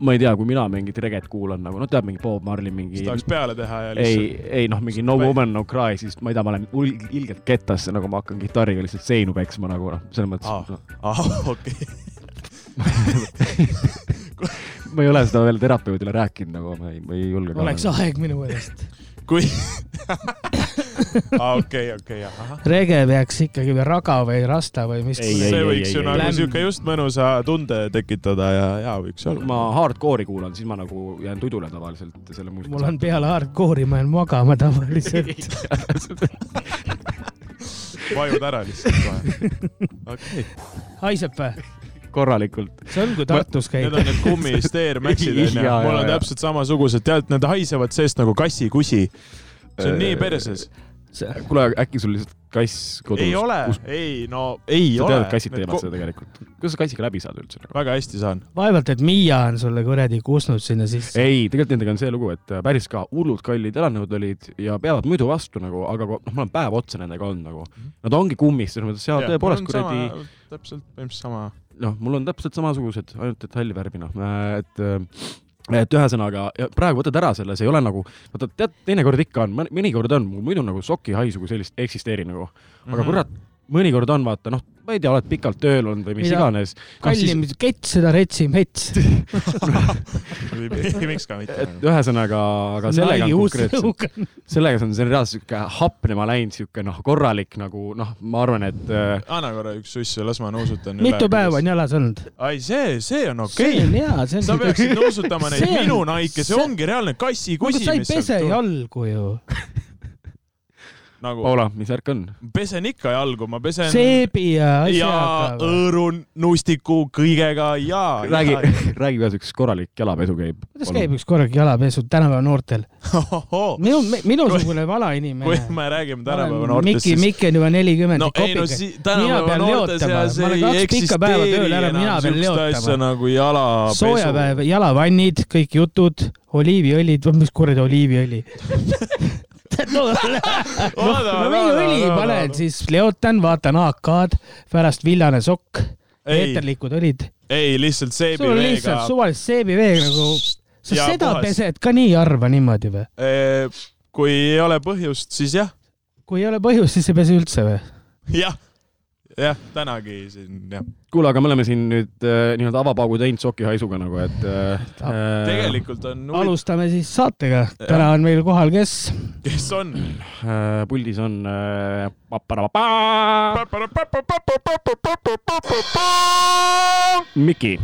ma ei tea, kui mina mingit reget kuulan nagu, no tead mingi Bob Marley mingi siis. tahaks peale teha ja ei lihtsalt., ei noh, mingi No Woman No Cry, siis ma ei tea, ma olen ilgelt kettasse, nagu ma hakkan kitarriga lihtsalt seinu peksma nagu noh, selles mõttes no, ahah, okei. ma ei ole seda veel terapeudile rääkinud, nagu ma ei, ma ei julge. oleks aeg minu meelest. kui, okei, okei, ahah. rege peaks ikkagi või raga või rasta või mis. See ei, võiks ei, ju ei, nagu siuke just mõnusa tunde tekitada ja, ja võiks olla. ma hardcore'i kuulan, siis ma nagu jään tudule tavaliselt selle muusika. mul on peale hardcore'i, ma jään magama tavaliselt. vajud ära lihtsalt kohe. okei, haiseb või? korralikult. see on, kui Tartus need käib on. need kummisteermäksid onju, mul on täpselt samasugused, tead, need haisevad seest nagu kassikusi. see on nii perses. kuule, äkki sul lihtsalt kass kodus? ei ole, ei no ei sa ole tead, et kassid teevad seda tegelikult. kuidas sa kassiga läbi saad üldse? väga hästi saan. vaevalt, et Miia on sulle kuradi kusnud sinna sisse. ei, tegelikult nendega on see lugu, et äh, päris ka hullult kallid elanõud olid ja peavad muidu vastu nagu, aga noh, ma olen päev otsa nendega olnud nagu. Nad ongi kummist, selles mõttes seal tõepoolest kuradi, täpselt, põhimõtteliselt sama. noh, mul on täpselt samasugused, ainult et halli värvi, noh, et et ühesõnaga, praegu võtad ära selle, see ei ole nagu, vaata, tead, teinekord ikka on, mõnikord on, muidu nagu sokihaisu kui sellist ei eksisteeri nagu, Mhm. aga kurat, mõnikord on, vaata, noh, ma ei tea, oled pikalt tööl olnud või mis Mida? iganes. kallim kett, seda retsim hets. miks ka mitte et. ühesõnaga, aga sellega on konkreetselt, sellega on see reaalselt sihuke hapnema läinud, sihuke noh, korralik nagu noh, ma arvan, et äh, anna korra üks sussu, las ma nuusutan. mitu päeva on jalas olnud? ai, see, see on see okei on. hea, see on. sa peaksid nuusutama neid See on- minu naike, see see- ongi reaalne kassikusi, sa ei pese jalgu ju. nagu Paula, mis värk on? pesen ikka jalgu, ma pesen seebi ja ja asjaga. õõru, nustiku, kõigega ja. räägi, räägi, kuidas üks korralik jalapesu käib. kuidas käib üks korralik jalapesu tänapäeva noortel? minu, minusugune vana kui inimene. me räägime tänapäeva noortest, siis Miki on juba nelikümmend no ei no si- tänapäeva noorte seas ei kaks pikka päeva tööl ära, mina pean eksisteeri enam siukest asja leotama. nagu jalapesu. soojapäev, jalavannid, kõik jutud, oliiviõlid, mis kuradi oliiviõli no, no, no mingi õli panen, siis leotan, vaatan AK-d, pärast villane sokk, eeterlikud õlid. ei lihtsalt sul on lihtsalt seebiveega. suvalist seebiveega nagu, sa Ja seda puhas. pesed ka nii harva niimoodi või? kui ei ole põhjust, siis jah, kui ei ole põhjust, siis ei pese üldse või? jah, jah, tänagi siin jah. kuule, aga me oleme siin nüüd äh, nii-öelda avapaugu teinud sokihaisuga nagu, et äh, tegelikult on, alustame siis saatega. täna on meil kohal, kes? kes on? äh, puldis on äh, Miki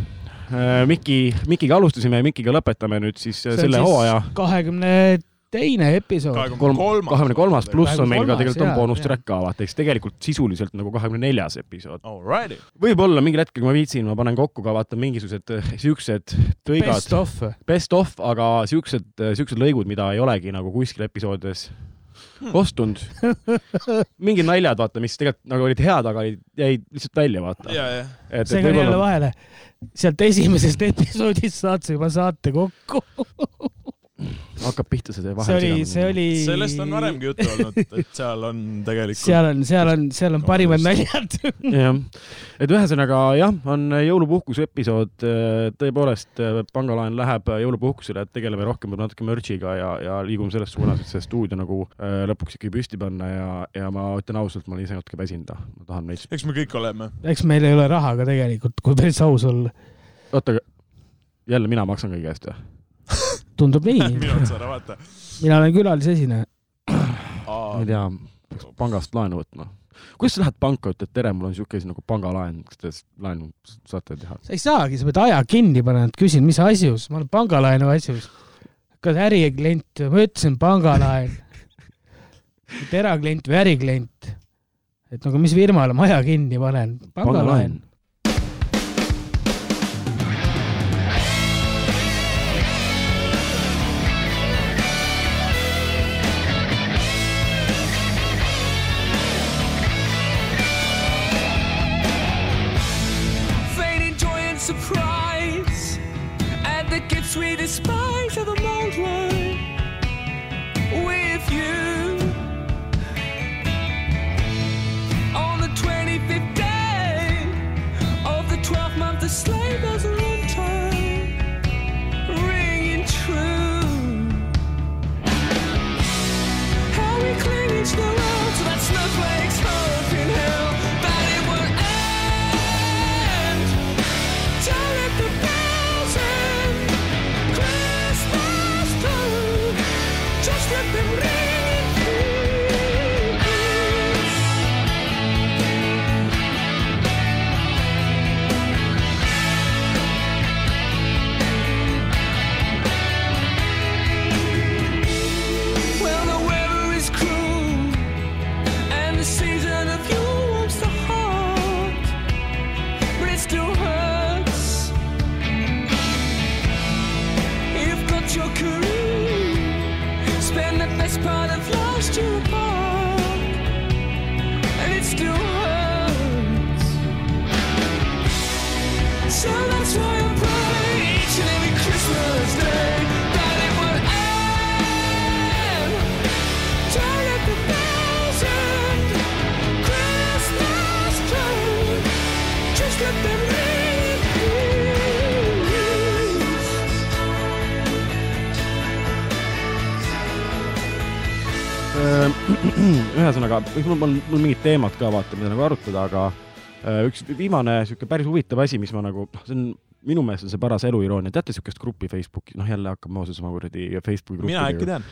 äh,. Miki, Mikiga alustasime ja Mikiga lõpetame nüüd siis äh, selle hooaja kahekümne teine episood. kahekümne kolmas, pluss on meil ka tegelikult on boonustrack ka vaata, eks tegelikult sisuliselt nagu kahekümne neljas episood. Võib-olla mingil hetkel, kui ma viitsin, ma panen kokku ka vaata mingisugused äh, siuksed tõigad Best, of. best of, aga siuksed, siuksed lõigud, mida ei olegi nagu kuskil episoodides kostunud. mingid naljad, vaata, mis tegelikult nagu olid head, aga olid, jäid lihtsalt välja, vaata. ja, ja. et, see käib jälle vahele. sealt esimesest episoodist saad sa juba saate kokku. hakkab pihta see see vahel oli, see. oli. sellest on varemgi juttu olnud, et seal on tegelikult. seal on, seal on, seal on parimad naljad. jah, et ühesõnaga jah, on jõulupuhkuse episood, tõepoolest pangalaen läheb jõulupuhkusele, et tegeleme rohkem natuke merch'iga ja, ja liigume selles suunas, et see stuudio nagu äh, lõpuks ikkagi püsti panna ja, ja ma ütlen ausalt, ma olen ise natuke väsinud, ma tahan veits. eks me kõik oleme. eks meil ei ole raha ka tegelikult, kui päris aus olla. oota, jälle mina maksan kõige eest või? Tundub nii. minu otsa ära vaata. mina olen külalisesineja. ma ei tea, peaks pangast laenu võtma. kuidas sa lähed panka, ütled tere, mul on siuke asi nagu pangalaen, kas te laenu saate teha? sa ei saagi, sa pead aja kinni panema, et küsin, mis asjus, ma olen pangalaenu asjus. kas äriklient, ma ütlesin pangalaen. mitte eraklient või äriklient. et nagu mis firmale ma aja kinni panen, pangalaen. Fading ühesõnaga, mul on, mul mingid teemad ka vaata, mida nagu arutada, aga äh, üks viimane sihuke päris huvitav asi, mis ma nagu, noh, see on minu meelest on see paras eluiroonia, teate siukest gruppi Facebooki, noh jälle hakkab Mooses oma kuradi Facebooki mina äkki tean.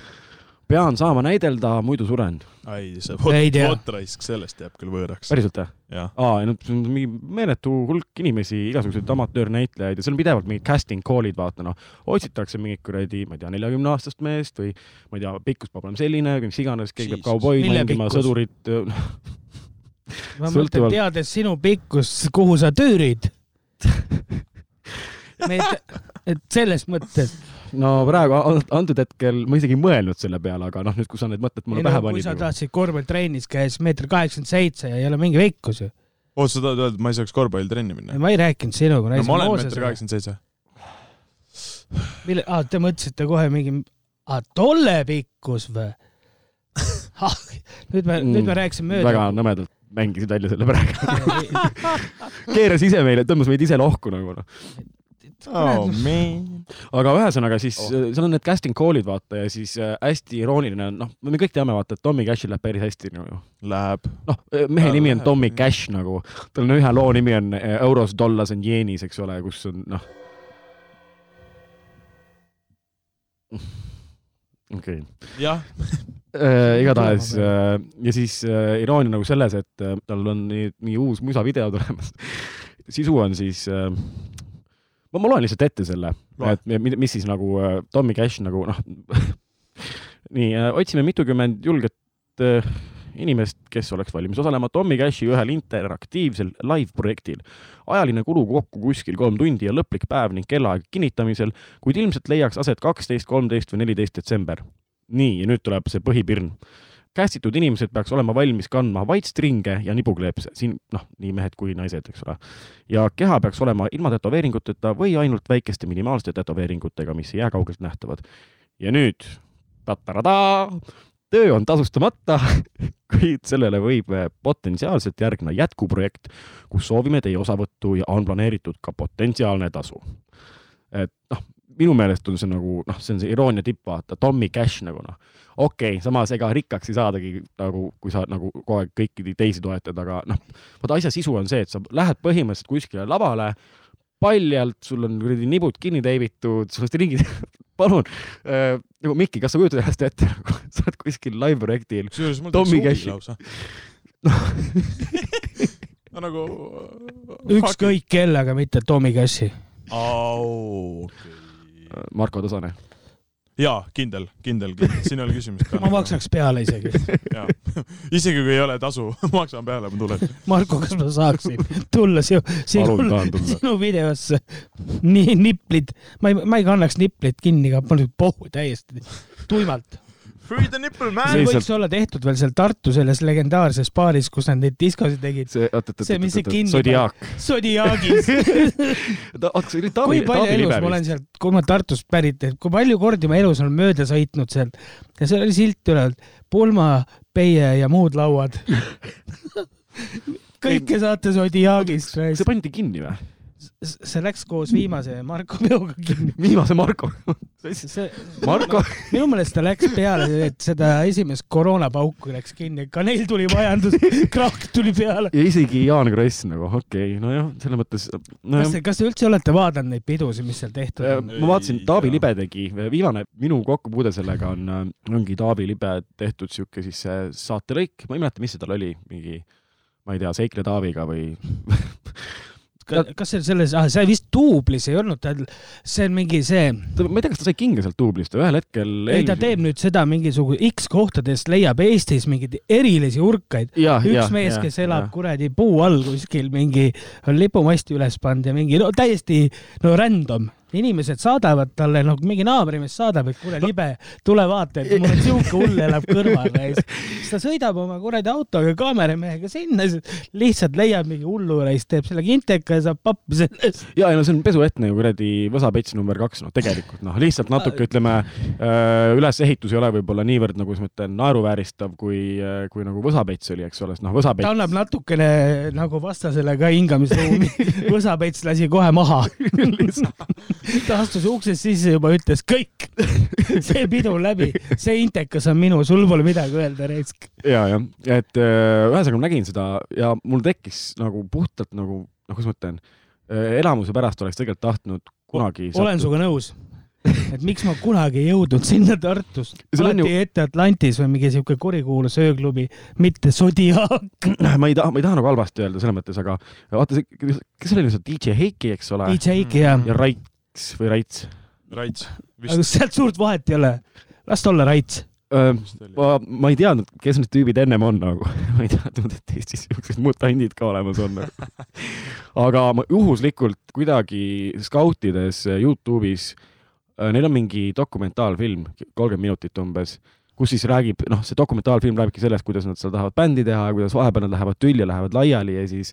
Pean saama näidelda, muidu suren. ai, see Ei tea. vot raisk, sellest jääb küll võõraks. päriselt või? aa, ja no see on mingi meeletu hulk inimesi, igasuguseid amatöörnäitlejaid ja seal on pidevalt mingid casting call'id, vaata noh, otsitakse mingit kuradi, ma ei tea, neljakümne aastast meest või ma ei tea, pikkus peab olema selline, mis iganes, keegi peab kauboid mängima, sõdurit, ma mõtlen, teades sinu pikkust, kuhu sa tüürid. et, et selles mõttes, no praegu an- antud hetkel ma isegi ei mõelnud selle peale, aga noh, nüüd kui sa need mõtted mulle ei no pähe kui panid sa nagu.. tahtsid korvpallitrennis käia, siis meeter kaheksakümmend seitse ja ei ole mingi pikkus ju. oot, sa tahad öelda, et ma ei saaks korvpallitrenni minna? ma ei rääkinud sinuga, no ma olen meeter rääkisin kaheksakümmend seitse. mille, aa, te mõtlesite kohe mingi, aa, tolle pikkus või? nüüd me, nüüd me rääkisime mööda. väga nõmedalt mängisid välja selle praegu. keeras ise meile, tõmbas meid ise lohku nagu noh. Oh man. aga ühesõnaga siis Oh. oh. seal on need casting call'id vaata ja siis äh, hästi irooniline on, noh, me kõik teame vaata, et Tommy Cashil läheb päris hästi nagu. Läheb. noh, mehe Jaa, nimi on läheb, Tommy. Cash nagu, tal on ühe loo nimi on äh, Euros, Dollars and Yenis, eks ole, kus on noh. okei okay. jah, äh,. igatahes äh, ja siis äh, iroonia nagu selles, et äh, tal on nii, nii uus musavideo tulemas. sisu on siis äh,, ma, ma loen lihtsalt ette selle, et mi- mis siis nagu äh, Tommy Cash nagu noh, nii äh, otsime mitukümmend julget äh, inimest, kes oleks valmis osalema Tommy Cashi ühel interaktiivsel live-projektil. ajaline kulu kokku kuskil kolm tundi ja lõplik päev ning kellaaeg kinnitamisel, kuid ilmselt leiaks aset kaksteist, kolmteist või neliteist detsember. nii, ja nüüd tuleb see põhipirn. Kästitud inimesed peaks olema valmis kandma vaid stringe ja nibukleepse, siin noh, nii mehed kui naised, eks ole. ja keha peaks olema ilma tätoveeringuteta või ainult väikeste minimaalsete tätoveeringutega, mis ei jää kaugelt nähtavad. ja nüüd, tataradaa, töö on tasustamata, kuid sellele võib eh, potentsiaalselt järgneda jätkuprojekt, kus soovime teie osavõttu ja on planeeritud ka potentsiaalne tasu. et noh, minu meelest on see nagu noh, see on see iroonia tipp, vaata, Tommy Cash nagu noh, okei okay,, samas ega rikkaks ei saadagi nagu, kui sa nagu kogu aeg kõiki teisi toetad, aga noh, vaata asja sisu on see, et sa lähed põhimõtteliselt kuskile lavale, paljalt, sul on kuradi nibud kinni teibitud, sul on stringid, palun äh,, nagu Mikki, kas sa kujutad ennast ette nagu, sa oled kuskil live-projektil, kusjuures mul Tommy tuli suvi Cashi. lausa. no nagu. ükskõik kellega, mitte Tommy Cashi. au, okei. Marko Tasane. jaa, kindel, kindel, kindel, siin ei ole küsimust ka. ma maksaks peale isegi. isegi kui ei ole tasu, maksan peale, ma tulen. Marko, kas ma saaksin tulla sinu, sinu sinu videosse nii niplid, ma ei, ma ei kannaks niplit kinni, aga ma nüüd pohhu täiesti tuimalt. Free the nipple man see. Võiks olla tehtud veel seal Tartu selles legendaarses baaris, kus nad neid diskosid tegid. see, oot, oot, oot, kinni oot, Zodiaak. Zodiaagis. oot, see oli Taavi, kui palju Taavi elus ma Libe olen vist? sealt, kui ma Tartust pärit, et kui palju kordi ma elus olen mööda sõitnud sealt ja seal oli silt üleval pulma, peie ja muud lauad. kõike saate Zodiaagist. see pandi kinni või? See läks koos viimase Marko peoga kinni. viimase Marko. see, Marko, minu meelest ta läks peale, et seda esimest koroonapauku läks kinni, ka neil tuli majandus, krahk tuli peale. ja isegi Jaan Kross nagu, okei okay,, nojah, selles mõttes, kas nojah te, kas te üldse olete vaadanud neid pidusid, mis seal tehtud on? ma vaatasin, Taavi. Libe tegi, viimane minu kokkupuude sellega on, ongi Taavi Libe tehtud sihuke siis see saatelõik, ma ei mäleta, mis see tal oli, mingi ma ei tea, Seikle Taaviga või kas see selles, ah see vist duublis ei olnud, ta, see on mingi see, ma ei tea, kas ta sai kinga sealt duublist, ühel hetkel ei ta teeb nüüd seda mingisugune X kohtadest leiab Eestis mingeid erilisi urkaid. ja, üks mees, kes elab kuradi puu all kuskil mingi, on lipumasti üles pannud ja mingi no täiesti no random. Inimesed saadavad talle, noh, mingi naabrimees saadab, et kuule, libe, tule vaata, et mul on siuke hull elab kõrval. siis ta sõidab oma kuradi autoga kaameramehega sinna, lihtsalt leiab mingi hullu ja siis teeb selle kinteka ja saab pappi sellest. ja, ja no see on pesuetne ju kuradi võsapets number kaks, noh, tegelikult noh, lihtsalt natuke ütleme, ülesehitus ei ole võib-olla niivõrd nagu, ma ütlen, naeruvääristav, kui, kui nagu võsapets oli, eks ole, noh, ta võsapets annab natukene nagu vastasele ka hingamisruumi. võsapets lasi kohe maha. ta astus uksest sisse juba ütles kõik, see pidu läbi, see intekas on minu, sul pole midagi öelda, Reisk. ja, jah, et äh, ühesõnaga ma nägin seda ja mul tekkis nagu puhtalt nagu, noh, kuidas ma ütlen, elamuse pärast oleks tegelikult tahtnud kunagi olen sinuga nõus. et miks ma kunagi ei jõudnud sinna Tartust, alati ju- ette Atlantis või mingi siuke kurikuulus ööklubi, mitte Zodiac. ma ei taha, ma ei taha nagu halvasti öelda selles mõttes, aga vaata see, kes oli see DJ Heiki, eks ole, DJ-ki ja, ja Raits või Raits. Raits. aga sealt suurt vahet ei ole. las ta olla Raits. ma, ma ei teadnud, kes need tüübid ennem on nagu, ma ei teadnud, et Eestis siuksed mutandid ka olemas on nagu.. aga ma juhuslikult kuidagi skautides Youtube'is, neil on mingi dokumentaalfilm, kolmkümmend minutit umbes, kus siis räägib, noh, see dokumentaalfilm räägibki sellest, kuidas nad seal tahavad bändi teha, kuidas vahepeal nad lähevad tülli, lähevad laiali ja siis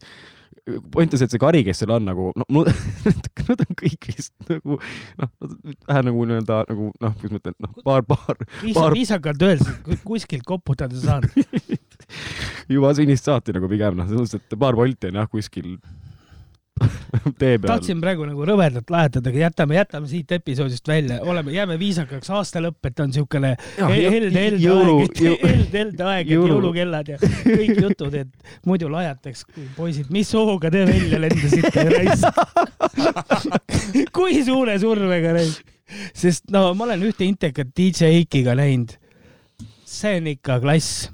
point on see, et see kari, kes seal on nagu, no nad on kõik vist nagu noh, vähe nagu nii-öelda nagu noh, kuidas ma ütlen, noh, paar, paar Paar-, viisakalt öeldes, kuskilt koputada saan. juba sünnist saati nagu pigem noh, selles mõttes, et paar volti on jah kuskil tee peal. tahtsin praegu nagu rõvedalt lajatada, aga jätame, jätame siit episoodist välja, oleme, jääme viisakaks, aasta lõpp, et on siukene helde, helde aeg, helde, helde aeg, et jõulu- jõulukellad ja kõik jutud, et muidu lajataks, poisid, mis hooga te välja lendasite, raisk. kui suure survega, raisk. sest no ma olen ühte intekat DJ Eikiga näinud. see on ikka klass.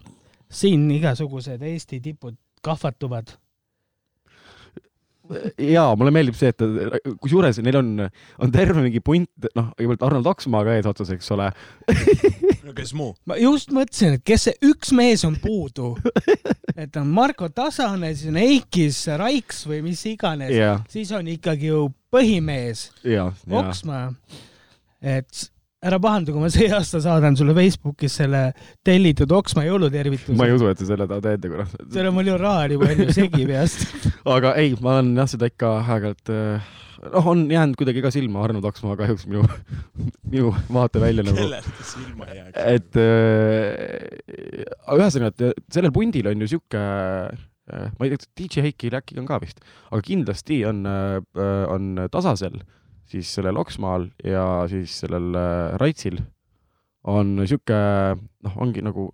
siin igasugused Eesti tipud kahvatuvad. jaa, mulle meeldib see, et kusjuures neil on, on terve mingi punt, noh, kõigepealt Arnold Oksmaa ka eesotsas, eks ole. kes muu? ma just mõtlesin, et kes see üks mees on puudu. et on Marko Tasane, siis on Eikis Raiks või mis iganes, ja, siis on ikkagi ju põhimees ja, ja. Oksmaa. et ära pahanda, kui ma see aasta saadan sulle Facebookis selle tellitud Oksmaa jõulutervituse ma ei. usu, et te selle taha teete, kurat. seal on mul ju raha nii palju segi peast. aga ei, ma olen jah, seda ikka aeg-ajalt, noh, on jäänud kuidagi ka silma Arnold Oksmaa kahjuks minu, minu vaatevälja nagu. kellelt ta silma ei jääks? et äh, ühesõnaga, et sellel pundil on ju sihuke äh, ma ei tea, DJ Heikil äkki on ka vist, aga kindlasti on, on Tasasel, siis sellel Oksmaal ja siis sellel äh, Raitsil on sihuke, noh, ongi nagu,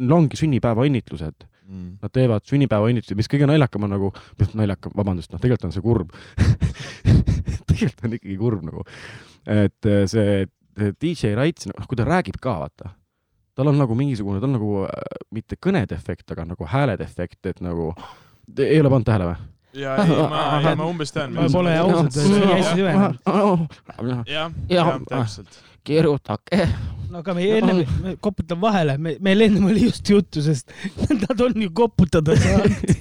neil ongi sünnipäevaõnnitlused, Mm. nad teevad sünnipäevaõnnitlusi, mis kõige naljakam on nagu, naljakam, vabandust, noh, tegelikult on see kurb. tegelikult on ikkagi kurb nagu, et äh, see, DJ Raits, noh, kui ta räägib ka, vaata, tal on nagu mingisugune, ta on nagu äh, mitte kõnedefekt, aga nagu hääledefekt, et nagu, ei ole pannud tähele või? Ja ei, ma, ei ma umbes tean. Ma pole ausalt öeldes nii hästi süvenenud. jah, Jah. täpselt. kirjutage. no aga me ennem, koputan vahele, me, meil ennem oli just juttu, sest nad on ju koputada saanud.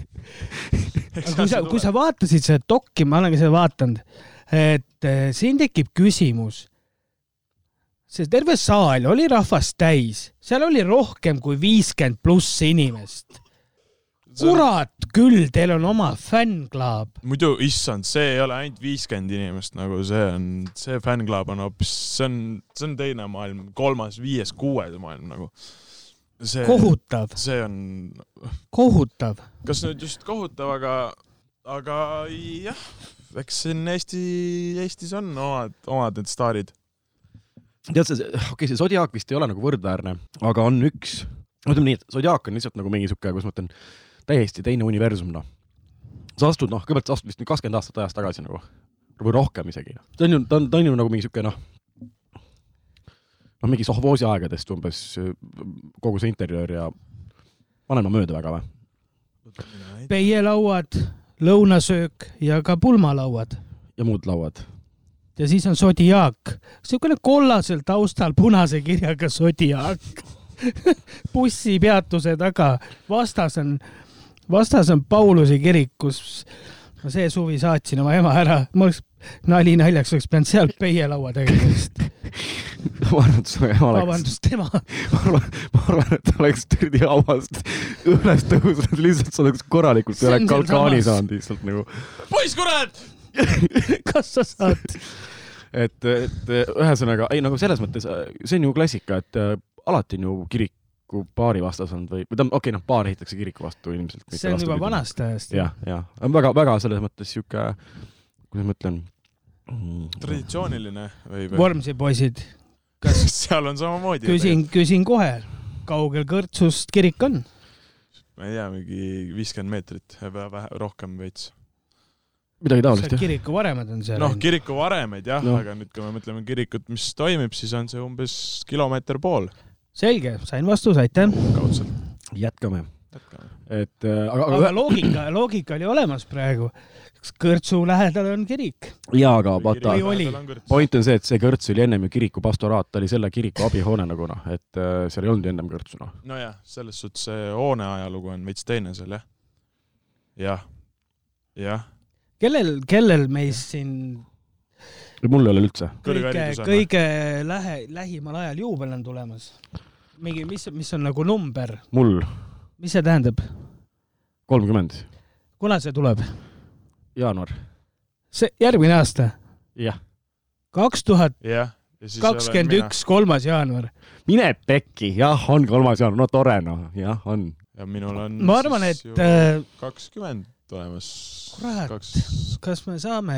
kui sa, kui sa vaatasid seda dokki, ma olen ka seda vaadanud, et eh, siin tekib küsimus. see terve saal oli rahvast täis, seal oli rohkem kui viiskümmend pluss inimest. Kurat küll, teil on oma fännklaab. muidu, issand, see ei ole ainult viiskümmend inimest, nagu see on, see fännklaab on hoopis, see on, see on teine maailm, kolmas, viies, kuues maailm nagu. see, kohutav, see on, kohutav. kas nüüd just kohutav, aga, aga jah, eks siin Eesti, Eestis on omad, omad need staarid. tead sa, okei okay,, see Zodiac vist ei ole nagu võrdväärne, aga on üks, ütleme nii, et Zodiac on lihtsalt nagu mingi sihuke, kuidas ma ütlen, täiesti teine universum, noh. sa astud, noh, kõigepealt sa astud vist nüüd kakskümmend aastat ajas tagasi nagu või rohkem isegi. ta on ju, ta on, ta on ju nagu mingi sihuke noh, noh, mingi sohvoosi aegadest umbes äh, kogu see interjöör ja panen ma mööda väga või? peielauad, lõunasöök ja ka pulmalauad ja muud lauad. ja siis on Zodiac, niisugune kollasel taustal punase kirjaga Zodiac. bussipeatuse taga, vastas on, vastas on Pauluse kirik, kus ma see suvi saatsin oma ema ära, ma oleks nali naljaks oleks pidanud sealt peielaua tegema, sest ma arvan, et su ema oleks, vabandust, tema, ma arvan, ma arvan, et ta oleks türdi hauast üles tõusnud, lihtsalt sa oleks korralikult üle kalkaani saanud lihtsalt nagu. Poiss, kurat! kas sa saad? et, et ühesõnaga, ei nagu selles mõttes, see on ju klassika, et äh, alati on ju kiriku paari vastas olnud või, või tähendab, okei okay,, noh, paar ehitatakse kiriku vastu ilmselt. see on juba vanast ajast. jah, jah, on väga-väga selles mõttes sihuke, kuidas ma ütlen, traditsiooniline või? Vormsi poisid, kas seal on samamoodi. küsin, küsin kohe, kaugel kõrtsust kirik on? ma ei tea, mingi viiskümmend meetrit, vähe, rohkem veits. midagi taolist jah. kirikuvaremad on seal. noh, kiriku varemeid jah no., aga nüüd, kui me mõtleme kirikut, mis toimib, siis on see umbes kilomeeter pool selge, sain vastuse, aitäh. kaudselt. jätkame, jätkame. et äh, aga, aga aga loogika, loogika oli olemas praegu. kõrtsu lähedal on kirik. jaa, aga vaata point on see, et see kõrts oli ennem ju kiriku pastoraat, ta oli selle kiriku abihoone nagu noh, et äh, seal ei olnud ju ennem kõrtsu noh. nojah, selles suhtes see hoone ajalugu on veits teine seal jah. jah, jah, kellel, kellel meist siin mul ei ole üldse. kõige, kõige lähe, lähimal ajal juubel on tulemas? mingi, mis, mis on nagu number, mul mis see tähendab? kolmkümmend, kuna see tuleb? jaanuar. see järgmine aasta, jah. kaks tuhat kakskümmend üks, kolmas jaanuar. mine pekki, jah, on kolmas jaanuar, no tore noh, jah, on. ja minul on. ma arvan, et äh, kakskümmend tulemas. Kurat. kaks, kas me saame,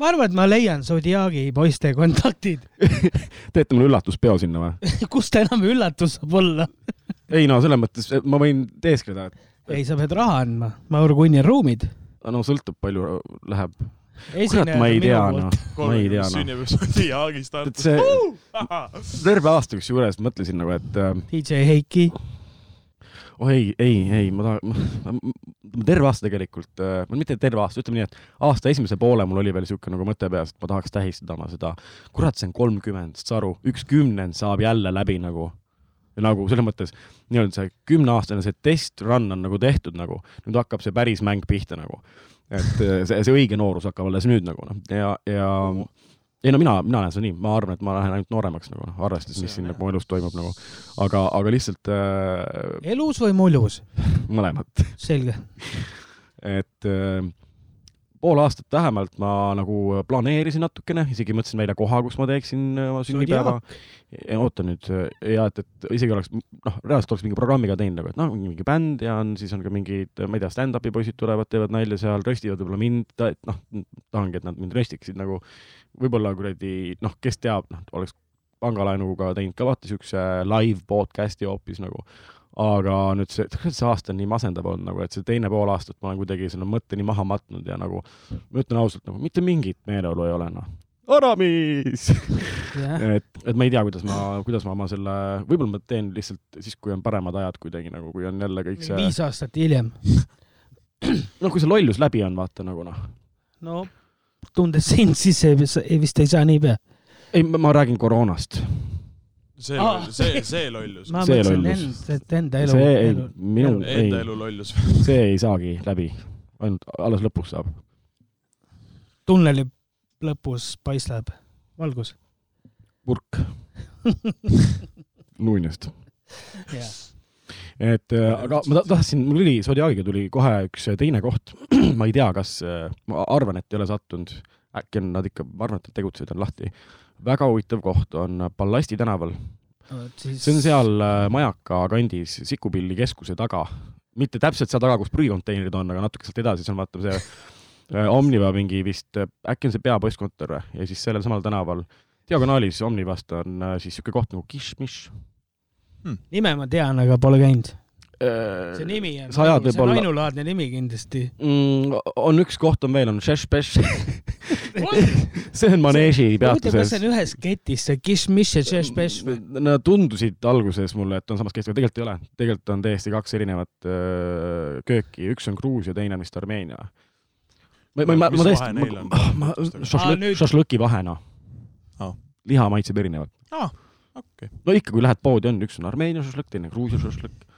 ma arvan, et ma leian Zodiaagi poiste kontaktid. teete mulle üllatuspeo sinna või? kus ta enam üllatus saab olla? ei no selles mõttes ma võin teeskleda, et ei, sa pead raha andma, Maur Kunni ruumid. no sõltub, palju läheb. kurat, ma ei tea noh, ma ei tea noh. sünnipäev Jaagist et see terve aasta kusjuures mõtlesin nagu, et äh, DJ Heiki, oh ei, ei, ei, ma tahan, terve aasta tegelikult, mitte terve aasta, ütleme nii, et aasta esimese poole mul oli veel niisugune nagu mõte peas, et ma tahaks tähistada oma seda, kurat, see on kolmkümmend, saad aru, üks kümnend saab jälle läbi nagu, nagu selles mõttes nii-öelda see kümneaastane see test run on nagu tehtud nagu, nüüd hakkab see päris mäng pihta nagu. et eh, see, see õige noorus hakkab alles nüüd nagu noh, ja, ja ei no mina, mina näen seda nii, ma arvan, et ma lähen ainult nooremaks nagu arvestades, mis siin nagu elus toimub nagu, aga, aga lihtsalt äh, elus või muljus? mõlemat, selge. et äh, pool aastat vähemalt ma nagu planeerisin natukene, isegi mõtlesin välja koha, kus ma teeksin äh, oma sünnipäeva. oota nüüd ja et, et isegi oleks noh, reaalselt oleks mingi programmiga teinud nagu, et noh, mingi bänd ja on, siis on ka mingid, ma ei tea, stand-up'i poisid tulevad, teevad nalja seal, röstivad võib-olla mind, et noh, tahangi, et nad mind röstiksid nagu võib-olla kuradi noh, kes teab, noh, oleks pangalaenuga teinud ka vaata siukse live podcast'i hoopis nagu aga nüüd see, see aasta on nii masendav olnud nagu, et see teine pool aastat ma olen kuidagi selle mõtte nii maha matnud ja nagu ma ütlen ausalt nagu mitte mingit meeleolu ei ole noh. Aramis jah, et, et ma ei tea, kuidas ma, kuidas ma oma selle, võib-olla ma teen lihtsalt siis, kui on paremad ajad kuidagi nagu, kui on jälle kõik see, viis aastat hiljem. no kui see lollus läbi on, vaata nagu noh. no tundes sind, siis ei, ei, vist ei saa niipea. ei, ma räägin koroonast. see Aa., see, see lollus. ma See mõtlesin lollus. end, et enda elu. see ei, minu, ei Enda, elu lollus. see ei saagi läbi, ainult alles lõpus saab. tunneli lõpus paistab valgus. purk nuuniast. jah, et äh, aga ma ta- tahtsin, mul tuli, Zodiagiga tuli kohe üks teine koht. ma ei tea, kas, ma arvan, et ei ole sattunud, äkki on nad ikka, ma arvan, et tegutsevad, on lahti. väga huvitav koht on Ballasti tänaval, siis see on seal äh, Majaka kandis Sikupilli keskuse taga, mitte täpselt seal taga, kus prügikonteinerid on, aga natuke sealt edasi, on vaata see äh, Omniva mingi vist, äkki on see peapostkontor või, ja siis sellel samal tänaval diagonaalis Omnivast on äh, siis niisugune koht nagu Kiš-Miš. nime ma tean, aga pole käinud. Äh, see nimi on, see on võib-olla- ainulaadne nimi kindlasti. mm,. on üks koht on veel, on Šešpeš. see on maneeži huvitav, kas peatuses see on ühes ketis, see Kiš-Miš ja Šešpeš või? Nad tundusid alguses mulle, et on samas keskel, tegelikult ei ole, tegelikult on täiesti kaks erinevat öö, kööki, üks on Gruusia, teine on vist Armeenia. ma, ma, ma, ma on? ma, ma, šašlõki vahe noh Aa.. liha maitseb erinevalt. aa, okei. no ikka, kui lähed poodi, on üks on Armeenia šašlõkk, teine Gruusia šašlõkk.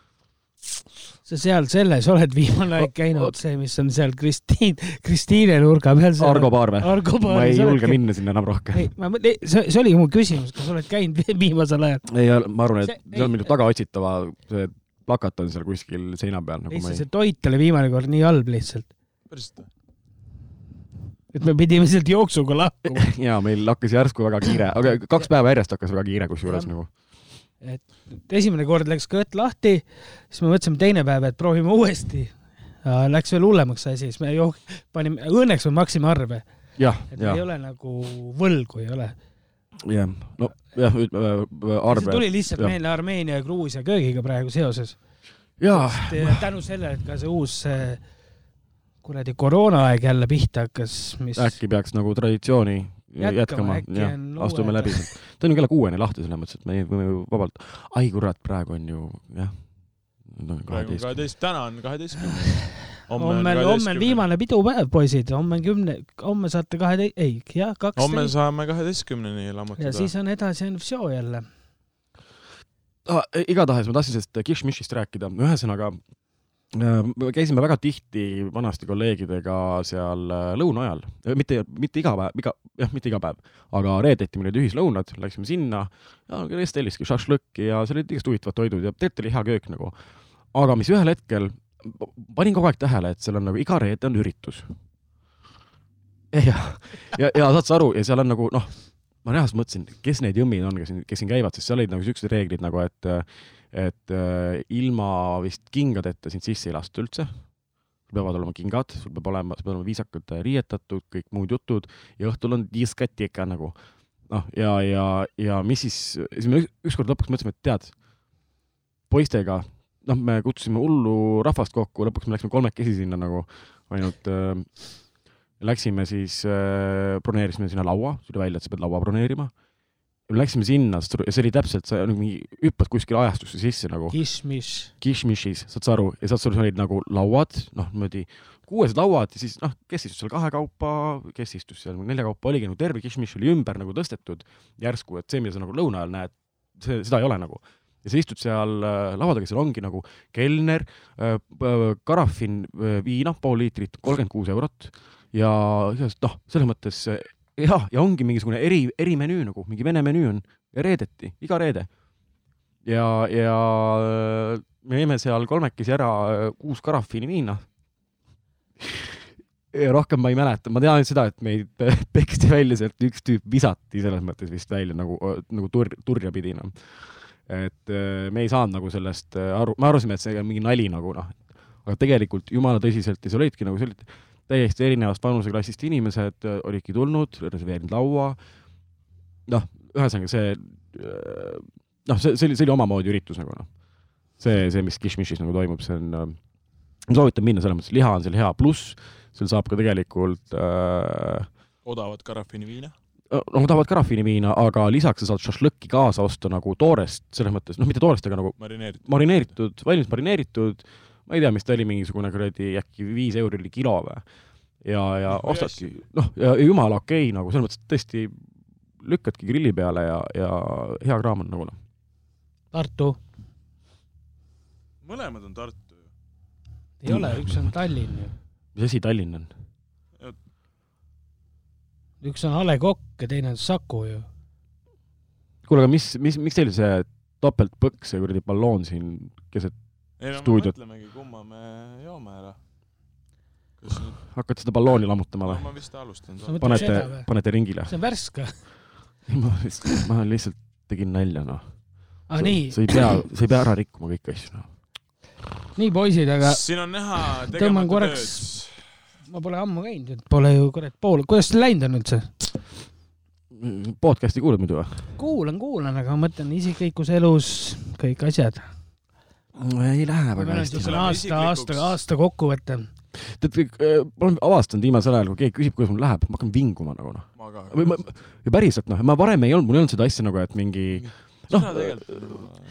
sa seal selles oled viimane aeg käinud, see, mis on seal Kristiin, Kristiine nurga peal. Argo baar või? Ma ei julge oledki- minna sinna enam rohkem. ei, ma see, see oligi mu küsimus, kas oled käinud viimasel ajal? ei, ma arvan, et See- see on minu tagaotsitava, see plakat on seal kuskil seina peal nagu ma lihtsalt ei see toit oli viimane kord nii halb lihtsalt, päriselt või? Et me pidime sealt jooksuga lahkuma. jaa, meil hakkas järsku väga kiire, aga kaks päeva järjest hakkas väga kiire kusjuures nagu. esimene kord läks kõht lahti, siis me mõtlesime teine päev, et proovime uuesti. Läks veel hullemaks see asi, siis me jo- panime, õnneks me maksime arve. et jah ei, ole nagu võlgu ei ole. jah, no jah, ütleme see arve. tuli lihtsalt jah. meelde Armeenia ja Gruusia köögiga praegu seoses. jaa, tänu sellele, et ka see uus see kuradi koroonaaeg jälle pihta hakkas, mis äkki peaks nagu traditsiooni Jätkama, jah on, astume läbi. ta on ju kella kuueni lahti selles mõttes, et me võime ju vabalt, ai kurat, praegu on ju jah. praegu on kaheteist, täna on kaheteistkümnes. homme on, homme on viimane pidupäev, poisid, homme on kümne, homme saate kahe, ei, jah, homme kaksteist saame kaheteistkümneni ja lammutada. siis on edasi on show jälle. ah,. igatahes ma tahtsin sellest Kishmishist rääkida, ühesõnaga me käisime väga tihti vanasti kolleegidega seal äh, lõuna ajal, mitte, mitte iga päev, iga, jah, mitte iga päev, aga reedeti meil olid ühislõunad, läksime sinna kes telliski šašlõkki ja seal olid igast huvitavad toidud ja tegelikult oli hea köök nagu. aga mis ühel hetkel, panin kogu aeg tähele, et seal on nagu iga reede on üritus. ja, ja, ja saad sa aru ja seal on nagu noh, ma reaalselt mõtlesin, kes need jõmmid on, kes siin, kes siin käivad, sest seal olid nagu siuksed reeglid nagu, et et äh, ilma vist kingadeta sind sisse ei lasta üldse. sul peavad olema kingad, sul peab olema, sa pead olema viisakalt äh, riietatud, kõik muud jutud ja õhtul on diskoteeka nagu. noh, ja, ja, ja mis siis, siis me ük- ükskord lõpuks mõtlesime, et tead, poistega, noh, me kutsusime hullu rahvast kokku, lõpuks me läksime kolmekesi sinna nagu ainult äh, läksime siis äh,, broneerisime sinna laua, tuli välja, et sa pead laua broneerima. Läksime sinna, see oli täpselt, sa nagu mingi hüppad kuskile ajastusse sisse nagu Kishmish. Kishmishis, saad sa aru, ja saad seal olid nagu lauad, noh, niimoodi kuuesed lauad ja siis noh, kes istus seal kahekaupa, kes istus seal neljakaupa, oligi nagu terve Kishmish oli ümber nagu tõstetud järsku, et see, mida sa nagu lõuna ajal näed, see, seda ei ole nagu. ja sa istud seal äh, laua taga, seal ongi nagu kelner äh,, karafin äh, viina, pool liitrit, kolmkümmend kuus eurot ja noh, selles mõttes äh, jah, ja ongi mingisugune eri, erimenüü nagu, mingi vene menüü on ja reedeti, iga reede. ja, ja äh, me jõime seal kolmekesi ära äh, kuus karafiini viina. ja rohkem ma ei mäleta, ma tean seda, et meid pe- peksti välja sealt, üks tüüp visati selles mõttes vist välja nagu, nagu tur-, turja pidi noh. et äh, me ei saanud nagu sellest äh, aru, me arvasime, et see on mingi nali nagu noh, aga tegelikult jumala tõsiselt ja seal olidki nagu sellised täiesti erinevast vanuseklassist inimesed äh, olidki tulnud, reserveerinud laua, noh, ühesõnaga see äh, noh, see, see oli, see oli omamoodi üritus nagu noh. see, see, mis Kishmishis nagu toimub, see on äh,, ma soovitan minna selles mõttes, liha on seal hea, pluss seal saab ka tegelikult äh, odavat karafiiniviina. no ma tahavad karafiiniviina, aga lisaks sa saad šašlõkki kaasa osta nagu toorest, selles mõttes, noh, mitte toorest, aga nagu marineeritud. marineeritud, valmis marineeritud, ma ei tea, mis ta oli, mingisugune kuradi äkki viis euri oli kilo või. ja, ja ostadki, noh, ja jumala okei okay, nagu selles mõttes, et tõesti lükkadki grilli peale ja, ja hea kraam on nagu noh. Tartu mõlemad on Tartu ju. ei ole, üks on Tallinn ju. mis asi Tallinn on? üks on A Le Coq ja teine on Saku ju. kuule, aga mis, mis, miks teil see topeltpõks, see kuradi balloon siin keset, ei no me Stuudiot. mõtlemegi, kumma me joome ära. kas nüüd, hakkate seda ballooni lammutama no või? ma vist alustan Sa. panete panete ringile? see on värske. ma lihtsalt, ma lihtsalt tegin nalja noh. Ah, nii, sa ei pea, sa ei pea ära rikkuma kõiki asju noh. nii poisid, aga siin on näha Tõmban tegemata korraks- tööd. ma pole ammu käinud, et pole ju kurat pool, kuidas teil läinud on üldse? podcast'i kuulad muidu või? kuulan, kuulan, aga ma mõtlen isiklikus elus kõik asjad. Ei lähe väga on hästi niisugune Läheme aasta, aasta, aasta kokkuvõte. tead, ma olen avastanud viimasel ajal, kui keegi küsib, kuidas mul läheb, ma hakkan vinguma nagu noh. või ma, ja päriselt noh, ma varem ei olnud, mul ei olnud seda asja nagu, et mingi noh,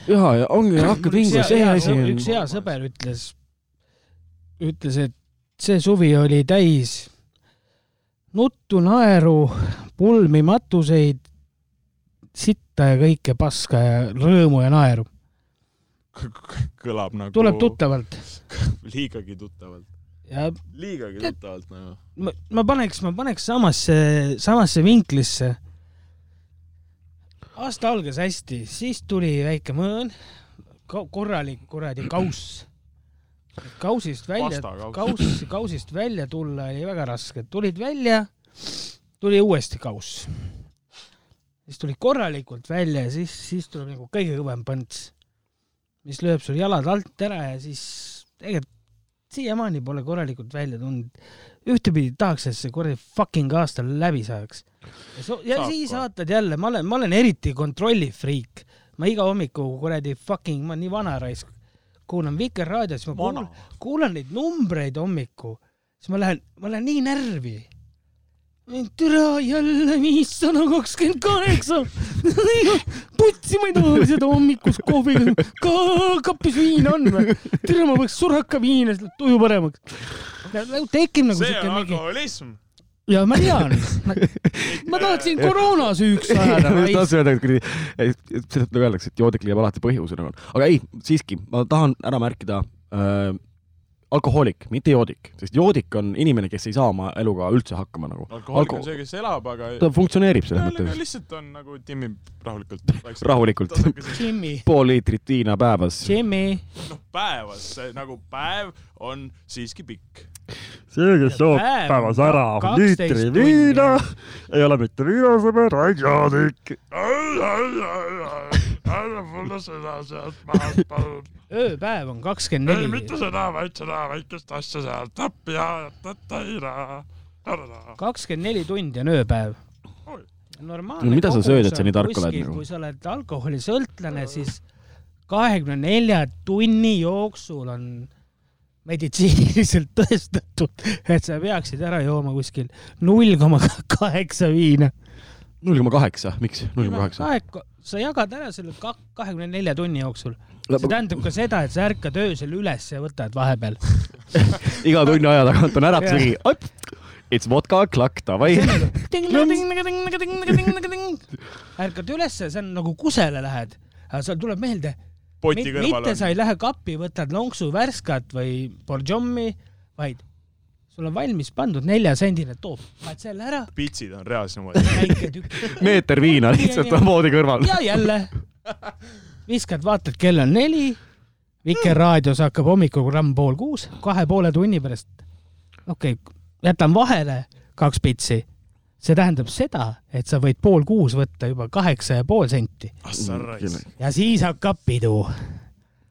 ja, ja ongi, hakkad vinguma, see asi on üks hea sõber ütles, ütles, et see suvi oli täis nuttu, naeru, pulmi, matuseid, sitta ja kõike paska ja rõõmu ja naeru. Kõlab nagu. tuleb. tuttavalt liigagi tuttavalt. ja liigagi Tead- tuttavalt nagu. ma, ma paneks, ma paneks samasse, samasse vinklisse. aasta algas hästi, siis tuli väike mõõn, korralik kuradi kauss. kausist välja, kauss, kausist välja tulla oli väga raske, tulid välja, tuli uuesti kauss. siis tuli korralikult välja ja siis, siis tuleb nagu kõige kõvem põnts, mis lööb sul jalad alt ära ja siis tegelikult siiamaani pole korralikult välja tulnud. ühtepidi tahaks, et see kuradi fucking aasta läbi saaks. ja, Saab siis vaatad jälle, ma olen, ma olen eriti kontrollifriik. ma iga hommiku kuradi fucking, ma olen nii vana raisk, kuulan Vikerraadiot, siis ma kuulan, kuulan neid numbreid hommikul, siis ma lähen, ma lähen nii närvi. Türa jälle viissada kakskümmend kaheksa. putsi ma ei taha seda hommikust kohviga ka kapis viina on või? türa ma võiks suraka viina, siis läheb tuju paremaks. tekib nagu see siuke on mingi, alkoholism. ja ma tean, ma tahtsin koroona süüks ajada. tahtsin öelda, et kuradi, sellest nagu öeldakse, et joodik leiab alati põhjuse nagu, aga ei, siiski ma tahan ära märkida äh, alkohoolik, mitte joodik, sest joodik on inimene, kes ei saa oma eluga üldse hakkama nagu. alkohoolik on see, kes elab, aga ta funktsioneerib selles mõttes lihtsalt on nagu timmib rahulikult. rahulikult, Jimmy, pool liitrit viina päevas. Noh, päevas, nagu päev on siiski pikk. see, kes joob päevas ära liitri viina, ei ole mitte viinasõber, vaid joodik. anna mulle seda sealt maha, palun. ööpäev on kakskümmend ei, neli mitte. seda, vaid seda väikest asja sealt appi ja tataira. kakskümmend neli tundi on ööpäev normaalne. No mida sa sööd, et sa nii tark oled nagu? kui sa oled alkoholisõltlane, siis kahekümne nelja tunni jooksul on meditsiiniliselt tõestatud, et sa peaksid ära jooma kuskil null koma kaheksa viina. null koma kaheksa, miks null koma kaheksa? Sa jagad ära selle ka- kahekümne nelja tunni jooksul. see tähendab ka seda, et sa ärkad öösel üles ja võtad vahepeal. iga tunni aja tagant on äratusegi, it's vodka o'clock, davai. ärkad ülesse, see on nagu kusele lähed, aga seal tuleb meelde, mitte on sa ei lähe kappi, võtad lonksu värskat või borjommi, vaid sul on valmis pandud neljasendine toop, paned selle ära, pitsid on reas niimoodi. meeter viina lihtsalt on voodi kõrval. ja jälle viskad, vaatad, kell on neli. Vikerraadios hakkab hommikuprogramm pool kuus, kahe poole tunni pärast. okei okay,, jätan vahele kaks pitsi. see tähendab seda, et sa võid pool kuus võtta juba kaheksa ja pool senti assar raisk. ja siis hakkab pidu.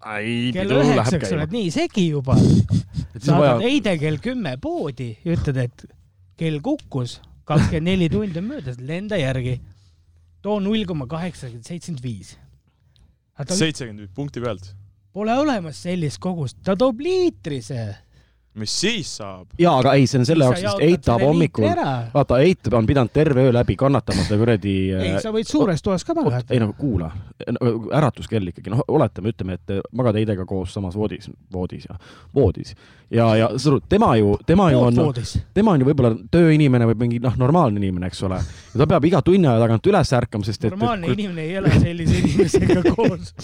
Kell pidu läheb üheksaks käima oled. nii segi juba, saadad vaja, eide kell kümme poodi ja ütled, et kell kukkus, kakskümmend neli tundi on möödas, lenda järgi. too null koma kaheksakümmend seitsekümmend viis. seitsekümmend viis punkti pealt. Pole olemas sellist kogust, ta toob liitri see. Mis siis saab? jaa, aga ei, see on selle jaoks, sest Eit tahab hommikul, vaata, Eit on pidanud terve öö läbi kannatama seda kuradi ei, sa võid suures toas ka magada. ei no kuula, äratuskell ikkagi, noh, oletame, ütleme, et magad Heidega koos samas voodis, voodis ja voodis ja, ja sa arvad, tema ju, tema ju on, voodis. tema on ju võib-olla tööinimene või mingi noh, normaalne inimene, eks ole. ja ta peab iga tunni aja tagant üles ärkama, sest et, normaalne et inimene ei ela sellise inimesega koos.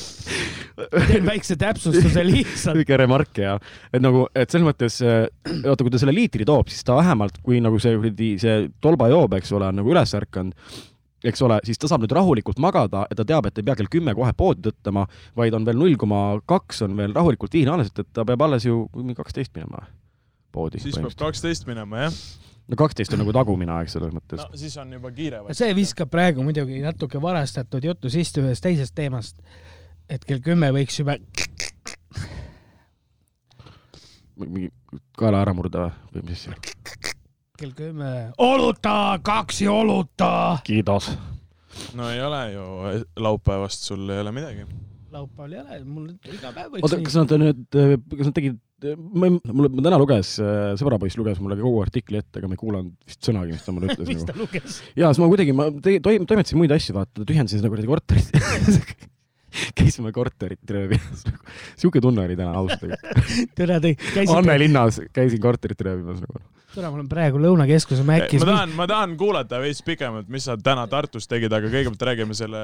teen väikse täpsustuse lihtsalt. õige remark ja, et nagu, et selles mõttes, vaata, kui ta selle liitri toob, siis ta vähemalt, kui nagu see kuradi, see tolbajoob, eks ole, on nagu üles ärkanud, eks ole, siis ta saab nüüd rahulikult magada ja ta teab, et ei pea kell kümme kohe poodi tõttama, vaid on veel null koma kaks on veel rahulikult viina alles, et ta peab alles ju kaksteist minema poodi. siis peab kaksteist minema, jah? no kaksteist on nagu tagumine aeg selles mõttes no. siis on juba kiire. see viskab praegu muidugi natuke varastatud jutu sisse ühest teisest teemast. et kell kümme võiks juba mingi kaela ära murda või mis asja? kell kümme oluta, kaksi oluta. kiidos. no ei ole ju, laupäevast sul ei ole midagi. laupäeval ei ole, mul iga päev võiks oota, kas nad nüüd, kas nad tegid, ma ei, mulle, ma täna luges, sõbrapoiss luges mulle kogu artikli ette, aga ma ei kuulanud vist sõnagi, mis ta mulle ütles mis nagu. ta luges? ja siis ma kuidagi, ma te- toim-, toimetasin muid asju, vaata, tühjendasin seda kuradi korterit. käisime korterit röövimas. sihuke tunne oli täna ausalt. käisite Anne, linnas käisin korterit röövimas nagu. tere, ma olen praegu Lõunakeskuse Mäkkis ma. tahan, ma tahan kuulata veits pikemalt, mis sa täna Tartus tegid, aga kõigepealt räägime selle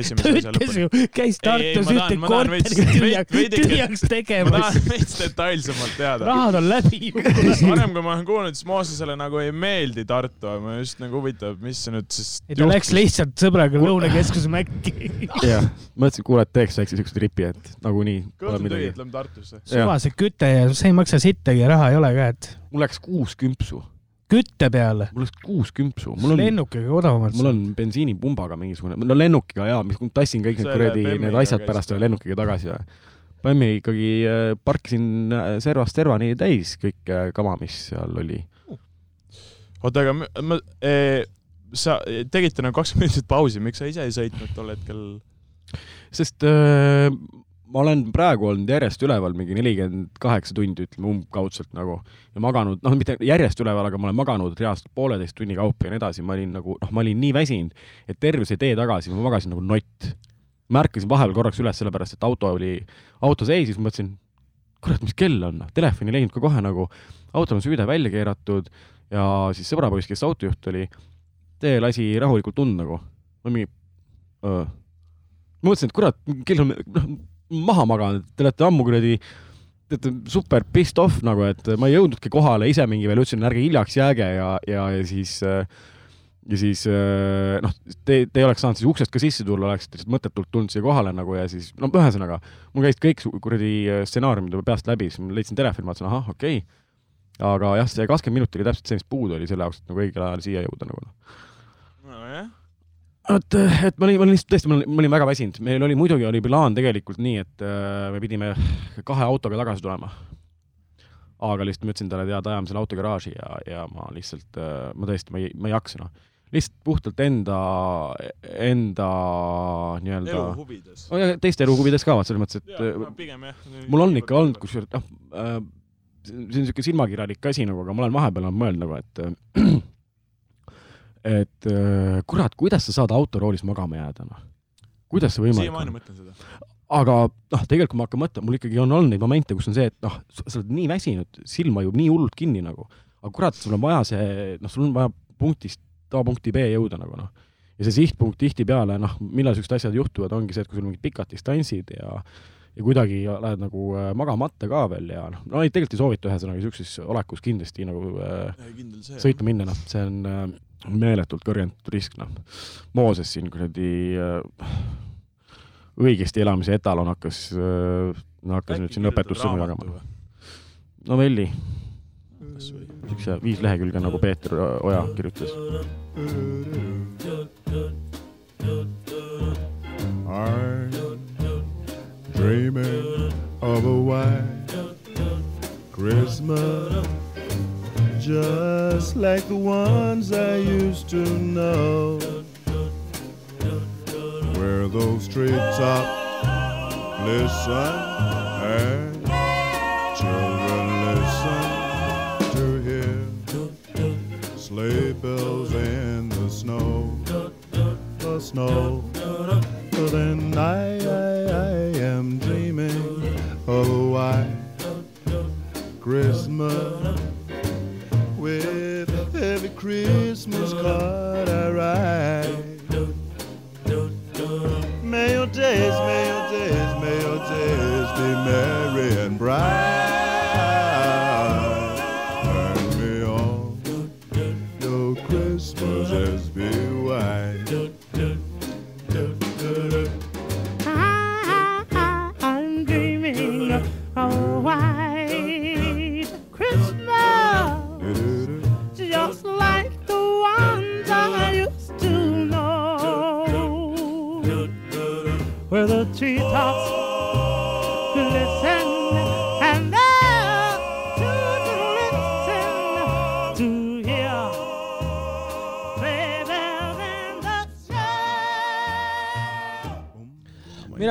esimese asja lõpuni. käis Ei, ei, Tartus ma ühte ma korterit tühjaks, tühjaks ma tegemas. tahan veits detailsemalt teada. rahad on läbi kukkunud. varem, kui ma olen kuulnud, siis Moosesele nagu ei meeldi Tartu, aga ma just nagu huvitav, mis see nüüd siis ei, ta läks lihtsalt sõbraga Lõunakeskuse Mäkki. jah, mõtlesin, et kuule, et teeks väikse siukse tripi, et nagunii kõhtu tühi, lähme Tartusse. suvase küte ja see ei maksa sittagi, raha ei ole ka, et mul läks kuus kümpsu, kütte peale. mul läks kuus kümpsu, mul on, lennukiga odavamalt. mul on bensiinipumbaga mingisugune, no lennukiga jaa, mis tassin kõik need kuradi need asjad pärast või? lennukiga tagasi ja Pämmi ikkagi äh, parkisin äh, servast servani täis kõik äh, kama, mis seal oli. oota, aga ma, ma eh,, sa tegite nagu kakskümmend minutit pausi, miks sa ise ei sõitnud tol hetkel? sest äh, ma olen praegu olnud järjest üleval mingi nelikümmend kaheksa tundi, ütleme umbkaudselt nagu ja maganud, noh, mitte järjest üleval, aga ma olen maganud reaalselt pooleteist tunni kaupa ja nii edasi, ma olin nagu, noh, ma olin nii väsinud, et terve see tee tagasi ma magasin nagu nott. ma ärkasin vahepeal korraks üles, sellepärast et auto oli, auto seisis, mõtlesin, kurat, mis kell on, noh, telefoni ei leidnud ka kohe nagu, auto on süüde välja keeratud ja siis sõbrapoiss, kes autojuht oli, tee lasi rahulikult tund nagu, ma mingi, ma mõtlesin, et kurat, kell on, noh, maha maganud, te olete ammu kuradi, te olete super pissed off nagu, et ma ei jõudnudki kohale, ise mingi veel ütlesin, ärge hiljaks jääge ja, ja, ja siis äh, ja siis äh, noh, te, te ei oleks saanud siis uksest ka sisse tulla, oleksite lihtsalt mõttetult tulnud siia kohale nagu ja siis no ühesõnaga, mul käisid kõik kuradi äh, stsenaariumid juba peast läbi, siis ma leidsin telefoni, vaatasin, ahah, okei okay.. aga jah, see kakskümmend minutit oli täpselt see, mis puudu oli selle jaoks, et nagu õigel ajal siia jõuda nagu. nojah, et, et ma olin, ma olin lihtsalt tõesti, ma olin, väga väsinud, meil oli muidugi oli plaan tegelikult nii, et äh, me pidime kahe autoga tagasi tulema. aga lihtsalt ma ütlesin talle, jaa, ajame selle auto garaaži ja, ja ma lihtsalt, ma tõesti, ma ei, ma ei jaksa noh. lihtsalt puhtalt enda, enda nii-öelda elu huvides. oh,. teiste elu huvides ka, vaat selles mõttes, et äh, pigem jah. mul on ikka olnud, kusjuures noh äh,, see on niisugune silmakirjalik asi nagu, aga ma olen vahepeal mõelnud nagu, et äh, et äh, kurat, kuidas sa saad autoroolis magama jääda, noh. kuidas see võimalik siiamaani on? mõtlen seda. aga noh, tegelikult kui ma hakkan mõtlema, mul ikkagi on olnud neid momente, kus on see, et noh, sa oled nii väsinud, silm vajub nii hullult kinni nagu, aga kurat, sul on vaja see, noh, sul on vaja punktist A punkti B jõuda nagu noh. ja see sihtpunkt tihtipeale, noh, millal siuksed asjad juhtuvad, ongi see, et kui sul mingid pikad distantsid ja ja kuidagi lähed nagu äh, magamata ka veel ja noh, no ei, tegelikult ei soovita ühesõnaga siukses olekus kindlasti nagu äh, kindel see. sõitma minna, noh, see on äh, meeletult kõrgendatud risk, noh. Mooses siin kuradi äh, õigesti elamise etalon hakkas äh,, no hakkas nüüd siin õpetussõnu jagama. novelli, siukse viis lehekülge nagu Peeter Oja kirjutas. I'm dreaming of a white Christmas, just like the ones I used to know, where those treetops listen and children listen to hear sleigh bells in the snow, the snow. But then I, I, I am dreaming of a white Christmas with every Christmas card I write. May your days, may your days, may your days be merry and bright. And may all your Christmases be white.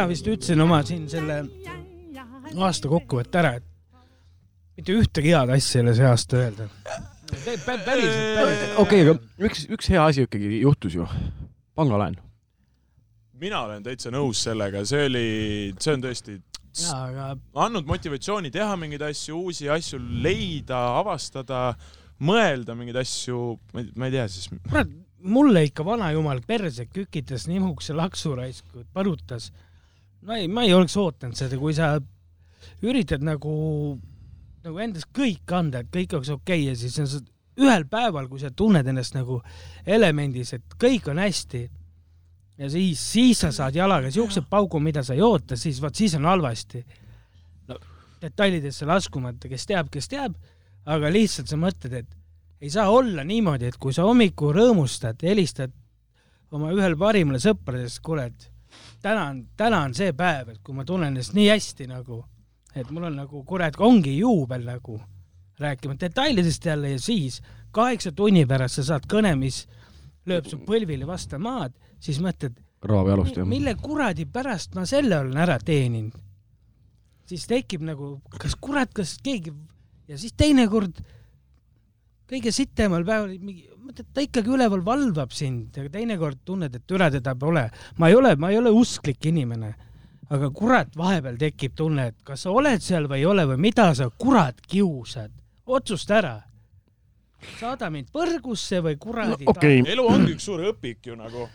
Mina vist ütlesin oma siin selle aasta kokkuvõtte ära, et mitte ühtegi head asja ei ole see aasta öelda. päriselt, päriselt. okei, aga üks, üks hea asi ikkagi juhtus ju, pangalaen. mina olen täitsa nõus sellega, see oli, see on tõesti jaa, aga andnud motivatsiooni teha mingeid asju, uusi asju leida, avastada, mõelda mingeid asju, ma ei, tea siis, kurat, mulle ikka vanajumal perse kükitas nihukese laksu raisku, ma ei, ma ei oleks ootanud seda, kui sa üritad nagu, nagu endast kõik anda, et kõik oleks okei okay ja siis on sa ühel päeval, kui sa tunned ennast nagu elemendis, et kõik on hästi ja siis, siis sa saad jalaga siukse paugu, mida sa ei oota, siis vot siis on halvasti. no detailidesse laskumata, kes teab, kes teab, aga lihtsalt sa mõtled, et ei saa olla niimoodi, et kui sa hommikul rõõmustad, helistad oma ühele parimale sõpradest, kuule, et täna on, täna on see päev, et kui ma tunnen ennast nii hästi nagu, et mul on nagu kurat, ongi juubel nagu, rääkima detailidest jälle ja siis kaheksa tunni pärast sa saad kõne, mis lööb su põlvili vastu maad, siis mõtled, kraavi alust jah. mille kuradi pärast ma selle olen ära teeninud. siis tekib nagu, kas kurat, kas keegi ja siis teinekord kõige sitemal päeval mingi, mõtled, ta ikkagi üleval valvab sind, aga teinekord tunned, et üle teda pole. ma ei ole, ma ei ole usklik inimene, aga kurat, vahepeal tekib tunne, et kas sa oled seal või ei ole või mida sa kurat kiusad, otsusta ära. saada mind põrgusse või kuradi no,. okei okay., elu ongi üks suur õpik ju nagu,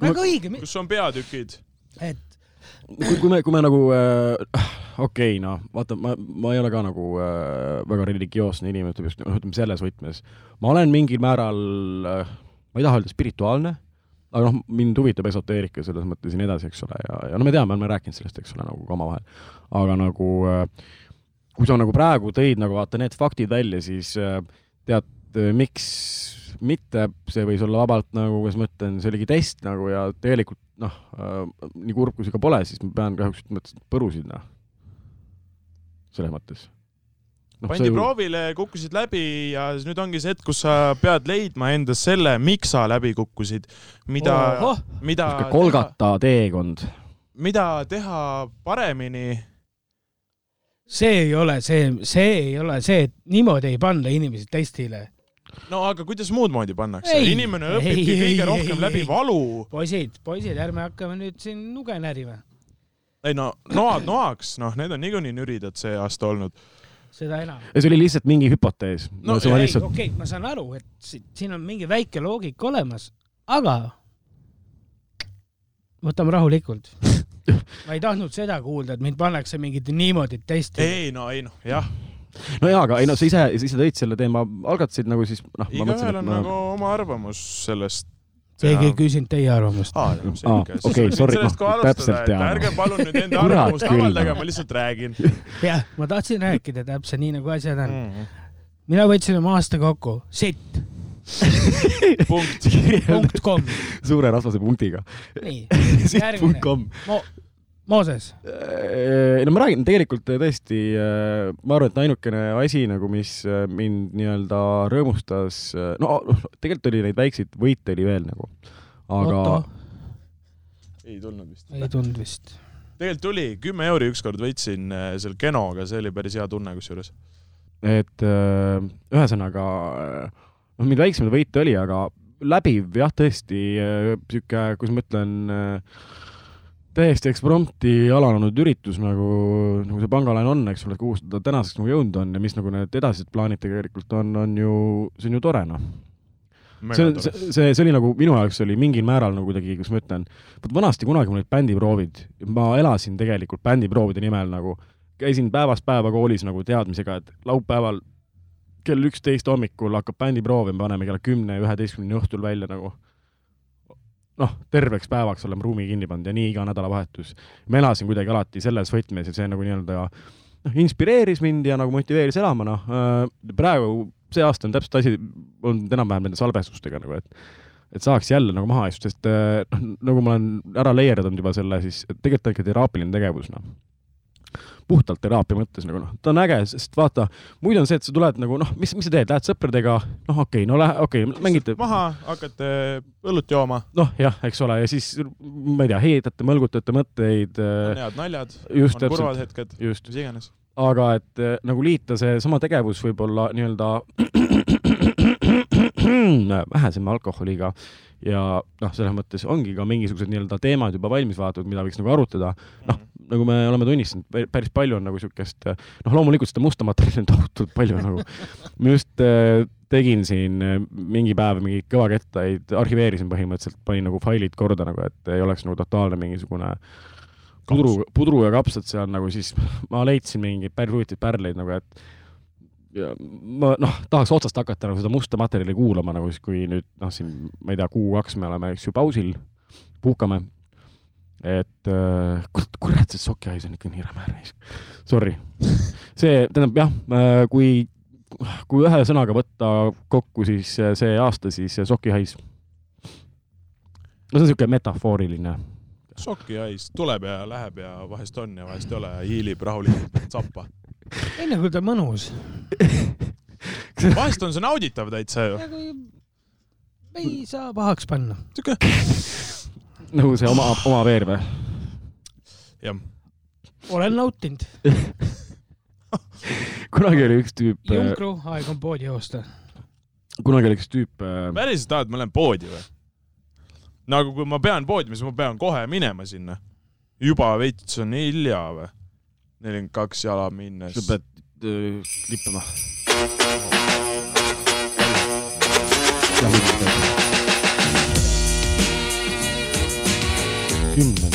väga õige, kus on peatükid. et kui, kui me, kui me nagu äh,, okei okay,, noh, vaata, ma, ma ei ole ka nagu äh, väga religioosne inimene, ütleme noh, ütleme selles võtmes. ma olen mingil määral äh,, ma ei taha öelda spirituaalne, aga noh, mind huvitab esoteerika selles mõttes ja nii edasi, eks ole, ja, ja no me teame, me oleme rääkinud sellest, eks ole, nagu ka omavahel. aga nagu äh, kui sa nagu praegu tõid nagu vaata need faktid välja, siis äh, tead, miks mitte, see võis olla vabalt nagu, kuidas ma ütlen, see oligi test nagu ja tegelikult noh äh,, nii kurb kui see ka pole, siis ma pean kahjuks ütlema, et põrusid noh, selles mõttes no,. pandi proovile, kukkusid läbi ja siis nüüd ongi see hetk, kus sa pead leidma endas selle, miks sa läbi kukkusid, mida Ohoh., mida, kolgata teekond. mida teha paremini see ei ole see, see ei ole see, et niimoodi ei panda inimesi testile. No aga kuidas muud moodi pannakse? Inimene õpibki kõige rohkem ei, läbi ei. valu. poisid, poisid, ärme hakkame nüüd siin nuge närima, ei no noad noaks, noh, need on niikuinii nüridad see aasta olnud. seda enam. ja see oli lihtsalt mingi hüpotees No no,. see ei, lihtsalt, okei, ma saan aru, et si- siin on mingi väike loogika olemas, aga võtame rahulikult. ma ei tahtnud seda kuulda, et mind pannakse mingit niimoodi testi. ei no ei noh, jah, no jaa, aga ei no sa ise, sa ise tõid selle teema, algatasid nagu siis noh, igaühel et on ma nagu oma arvamus sellest. keegi ei küsinud teie arvamust. aa, selge. okei, sorry, noh, täpselt tean. ärge palun nüüd enda arvamust avaldage, ma lihtsalt räägin jah, ma tahtsin rääkida täpselt nii, nagu asjad on. mm.. mina võtsin oma aasta kokku, sitt, punkt. punkt kom, suure rasvase punktiga. nii, Järgmine. Punkt kom. Mo-, Mooses, no ma räägin tegelikult tõesti, ma arvan, et ainukene asi nagu, mis äh, mind nii-öelda rõõmustas, no tegelikult oli neid väikseid võite oli veel nagu, aga Otto ei tulnud vist. ei tulnud vist. tegelikult tuli, kümme euri ükskord võitsin äh, seal Genoga, see oli päris hea tunne kusjuures. et äh, ühesõnaga äh, noh, mind väiksemaid võite oli, aga läbiv jah, tõesti äh, sihuke, kuidas ma ütlen äh,, täiesti ekspromti alanenud üritus nagu, nagu see pangalaen on, eks ole, kuhu ta tänaseks nagu jõudnud on ja mis nagu need edasised plaanid tegelikult on, on ju, see on ju tore noh. see, see, see, see oli nagu minu jaoks oli mingil määral nagu kuidagi, kuidas ma ütlen, vot vanasti kunagi mul olid bändiproovid, ma elasin tegelikult bändiproovide nimel nagu, käisin päevast päeva koolis nagu teadmisega, et laupäeval kell üksteist hommikul hakkab bändiproov ja me paneme kella kümne, üheteistkümneni õhtul välja nagu noh, terveks päevaks oleme ruumi kinni pannud ja nii iga nädalavahetus. ma elasin kuidagi alati selles võtmes ja see nagu nii-öelda noh, inspireeris mind ja nagu motiveeris elama, noh praegu see aasta on täpselt asi olnud enam-vähem nende salvestustega nagu, et et saaks jälle nagu maha istuda, sest eh, noh, nagu ma olen ära leierdunud juba selle, siis tegelikult on ikka teraapiline tegevus, noh puhtalt teraapia mõttes nagu noh, ta on äge, sest vaata, muidu on see, et sa tuled nagu noh, mis, mis sa teed, lähed sõpradega, noh, okei okay,, no lähe, okei okay,, mängite, maha, hakkate õlut jooma, noh jah, eks ole, ja siis ma ei tea, heitate, mõlgutate mõtteid, on head naljad, on kurvad hetked, mis iganes. aga et eh, nagu liita seesama tegevus võib-olla nii-öelda vähesema alkoholiga ja noh, selles mõttes ongi ka mingisugused nii-öelda teemad juba valmis vaadatud, mida võiks nagu arutada, noh, nagu me oleme tunnistanud, päris palju on nagu siukest, noh, loomulikult seda musta materjali on tohutult palju nagu. ma just äh, tegin siin äh, mingi päev mingeid kõvakettaid, arhiveerisin põhimõtteliselt, panin nagu failid korda nagu, et ei oleks nagu totaalne mingisugune pudru, pudru ja kapsad seal nagu siis ma leidsin mingeid päris huvitavaid pärleid nagu, et ma noh, tahaks otsast hakata nagu seda musta materjali kuulama nagu siis, kui nüüd noh, siin ma ei tea, kuu-kaks me oleme, eks ju, pausil, puhkame. et äh, kurat, see sokihais on ikka nii räme reis. Sorry. see, tähendab jah, kui, kui ühe sõnaga võtta kokku, siis see aasta, siis sokihais. no see on niisugune metafooriline šoki hais, tuleb ja läheb ja vahest on ja vahest ei ole hiilib rahulikult sappa. Ei nagu ta mõnus. vahest on see nauditav täitsa ju. nagu ei saa pahaks panna. siuke, nagu see oma, oma veer või? jah, olen nautinud. kunagi oli üks tüüp, Junkru, aeg on poodi joosta. kunagi oli üks tüüp, päriselt tahad, ma lähen poodi või? nagu kui ma pean poodi, siis ma pean kohe minema sinna. juba veits on hilja või? Nelikümmend kaks jala minnes sa. pead öö, klippima. kümnend.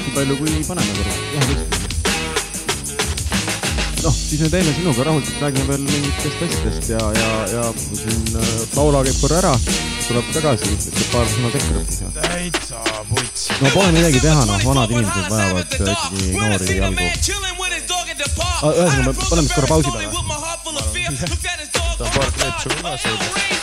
nii palju, kui paneme korra, üheteistkümne. noh, siis me teeme sinuga rahulikult, räägime veel mingitest asjadest ja, ja, ja siin äh, Paula käib korra ära, tuleb tagasi, ütleb paar sõna sekka lõpus ja. täitsa puts. no pole midagi teha, noh, vanad inimesed vajavad äh, ikkagi noori jalgu. ühesõnaga, me paneme siis korra pausi peale. ta on paar kleepsu ka söönud.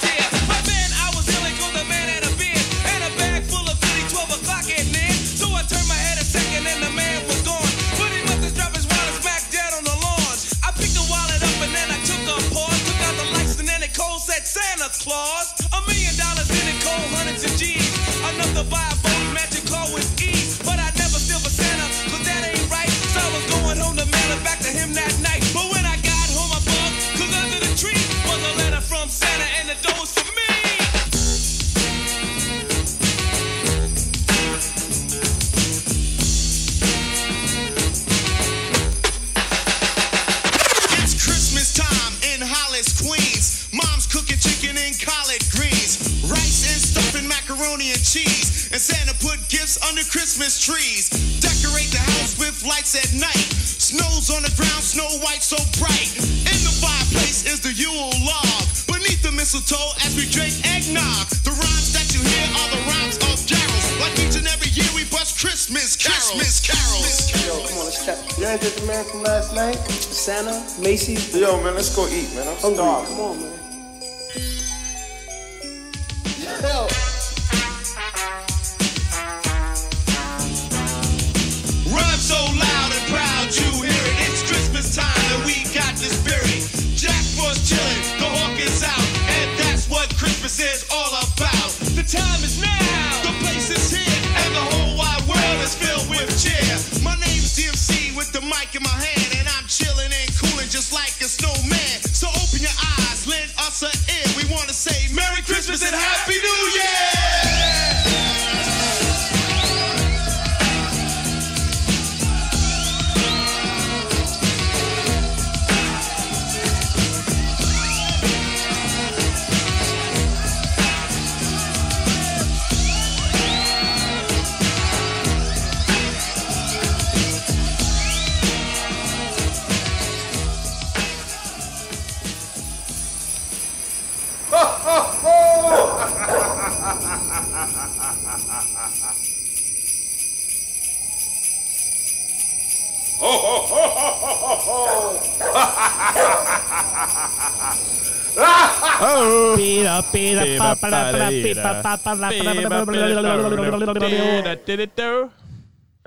Ain't just the man from last night? Santa, Macy's. Yo, man, let's go eat, man. I'm Hungry. starving. Come on, man.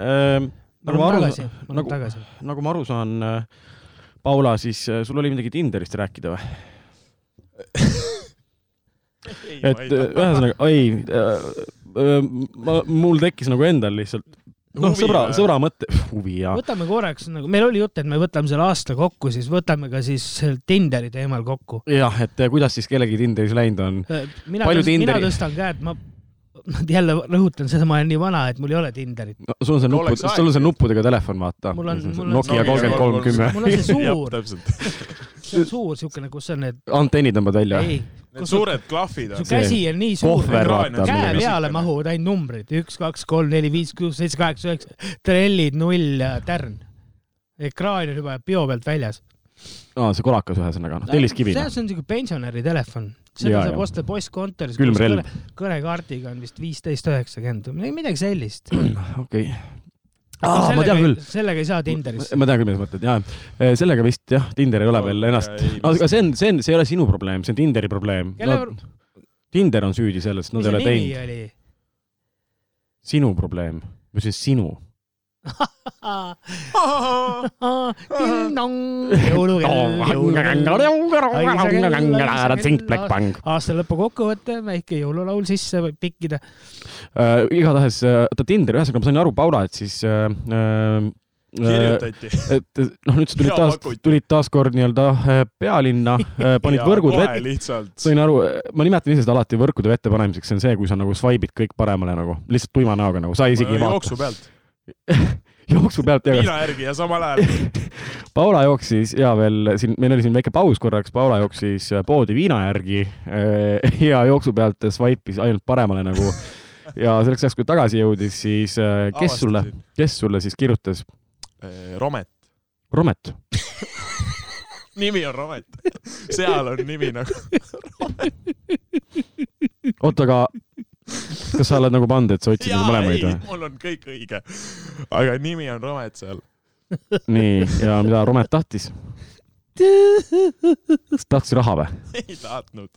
Nagu ma aru tagasi, ma olen nagu, nagu ma aru saan, Paula, siis äh, sul oli midagi Tinderist rääkida või? et äh, ühesõnaga, ei, ma, mul tekkis nagu endal lihtsalt, noh, sõbra, sõbra mõte, huvi ja, võtame korraks nagu, meil oli jutt, et me võtame selle aasta kokku, siis võtame ka siis Tinderi teemal kokku. jah, et äh, kuidas siis kellelgi Tinderis läinud on. mina tõst, mina tõstan käed, ma ma jälle rõhutan seda, ma olen nii vana, et mul ei ole Tinderit. no sul on see aeg. sul on see nuppudega telefon, vaata. Mul on- mul on Nokia see- kolmkümmend kolm kümme. mul on see suur, täpselt. see on suur siukene, kus on need, antennid tõmbad välja. ei, Need suured klahvid su on. see- käsi on nii suur, käe peale mahuvad ainult numbrid, üks, kaks, kolm, neli, viis, kuus, seitse, kaheksa, üheksa, trellid, null ja tärn. ekraan on juba peo pealt väljas. aa, see kolakas ühesõnaga, noh, telliskivi. see on siuke pensionäri telefon, seda saab osta postkontoris. Külmrelv. kõnekaardiga on vist viisteist üheksakümmend või midagi sellist. okei. aa, ma tean küll. sellega ei saa Tinderisse. ma tean küll, mida sa mõtled, jaa. sellega vist jah, Tinder ei ole veel ennast, aga see on, see on, see ei ole sinu probleem, see on Tinderi probleem Kelle no,. Tinder on süüdi selles, nad ei ole teinud. sinu probleem, ma ütlesin sinu. aasta lõpu kokkuvõte, väike jõululaul sisse võib pikkida. Äh, igatahes, oota Tinder, ühesõnaga ma sain aru, Paula, et siis äh, äh, kirjutati. et noh, nüüd sa tulid taas tulid taaskord nii-öelda äh, pealinna, panid võrgud vette. sain aru, ma nimetan ise seda alati võrkude vette panemiseks, see on see, kui sa nagu swipe'id kõik paremale nagu, lihtsalt tuima näoga nagu, sa isegi ei vaata. jooksu pealt, jooksu pealt ja viina järgi ja samal ajal. Paula jooksis ja veel siin, meil oli siin väike paus korraks, Paula jooksis poodi viina järgi eh, ja jooksu pealt swipe'is ainult paremale nagu. ja selleks ajaks, kui tagasi jõudis, siis eh, kes sulle, kes sulle siis kirjutas? Romet, Romet. nimi on Romet. seal on nimi nagu. oota, aga kas sa oled nagu pannud, et sa otsid nagu mõlemaid või? mul on kõik õige. aga nimi on Romet seal. nii, ja mida Romet tahtis? kas tahtis raha või? ei tahtnud.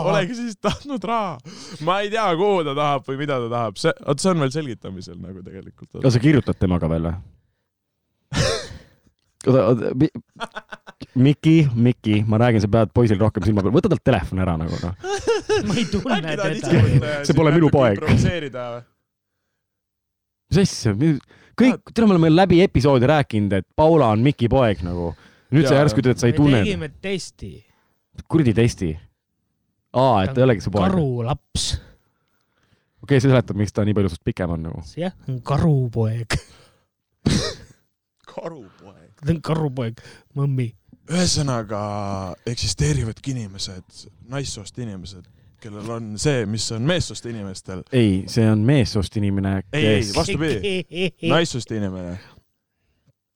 olegi siis tahtnud raha. ma ei tea, kuhu ta tahab või mida ta tahab, see, vot see on veel selgitamisel nagu tegelikult. kas sa kirjutad temaga veel või? oota, oota, Miki, Miki, ma räägin, sa pead poisil rohkem silma peal, võta talt telefon ära nagu noh. ma ei tunne teda. ise See pole minu poeg. mis asja, kõik, tead, me oleme läbi episoodi rääkinud, et Paula on Miki poeg nagu. nüüd sa Jaa. järsku ütled, et sa ei me tunne. tegime testi. kuradi testi. aa, et ta ei olegi su poeg. okei karulaps. okay,, see seletab, miks ta nii palju sinust pikem on nagu. jah, on karupoeg. karupoeg. Ta on karupoeg, mõmmi. ühesõnaga eksisteerivadki inimesed, naissoost inimesed, kellel on see, mis on meessoost inimestel. ei, see on meessoost inimene, ei, ei, vastupidi, naissoost inimene.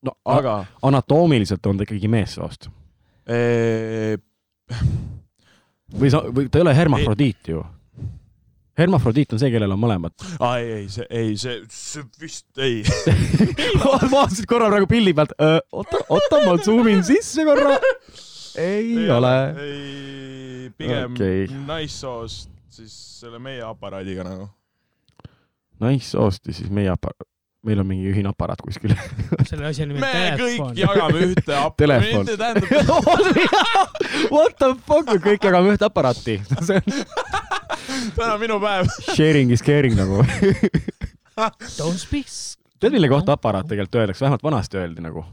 no aga anatoomiliselt on ta ikkagi meessoost. ee, või sa, või ta ei ole hermafrodiit ju. Hermafrodiit on see, kellel on mõlemad. aa, ei, ei see, ei see, see vist ei. vaatasid korra praegu pildi pealt, oota, oota, ma zoom in sisse korra. ei ole. ei, pigem okay. naissoost siis selle meie aparaadiga nagu. naissoost ja siis meie aparaat, meil on mingi ühine aparaat kuskil. selle asja nimi me on kõik telefon. jagame ühte Telefon. aparaati. tähendab, What the fuck, me kõik jagame ühte aparaati. see on täna on minu päev. sharing is caring nagu. Don't speak. tead, mille kohta aparaat tegelikult öeldakse, vähemalt vanasti öeldi nagu.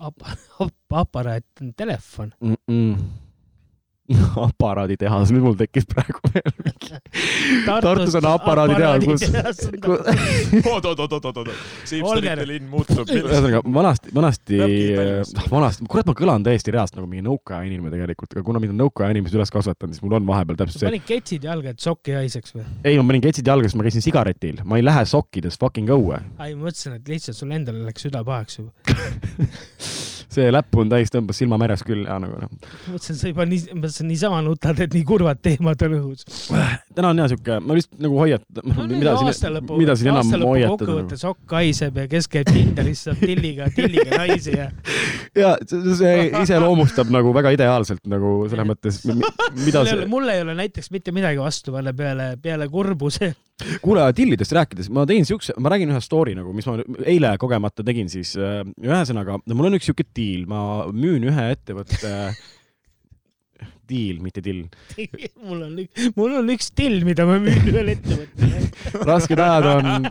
aparaat on telefon. mm. -mm. aparaaditehas, nüüd mul tekkis praegu veel mingi. Tartus on aparaaditehas, kus, oot, oot, oot, oot, oot, oot. Siimsterite linn muutub. ühesõnaga vanasti, vanasti Tallinnas., vanasti, kurat, ma kõlan täiesti reaalselt nagu mingi nõukaaja inimene tegelikult, aga kuna mind on nõukaaja inimesed üles kasvatanud, siis mul on vahepeal täpselt see, panid ketsid jalga, et sokk ei haiseks või? ei, ma panin ketsid jalga, sest ma käisin sigaretil, ma ei lähe sokkides fucking õue. ai, ma mõtlesin, et lihtsalt sul endal läks süda pahaks juba. See läpp on täis, tõmbas silma meres küll ja nagu noh. mõtlesin, sa juba nii, mõtlesin niisama nutad, et nii kurvad teemad on õhus. täna on hea siuke, ma lihtsalt nagu hoiatan, mida siin, mida siin enam hoiatada kokkuvõte, nagu.. sokk haiseb ja kes käib Tinderis, saab tilliga, tilliga naisi ja ja see, iseloomustab nagu väga ideaalselt nagu selles mõttes, mida see, mul ei ole näiteks mitte midagi vastu peale, peale, peale kurbuse. kuule, tillidest rääkides, ma tegin siukse, ma räägin ühe story nagu, mis ma eile kogemata tegin siis äh,, ühesõnaga, mul on üks siuke deal, ma müün ühe ettevõtte, deal, mitte till. mul on, mul on üks till, mida ma müün ühele ettevõttele. rasked ajad on,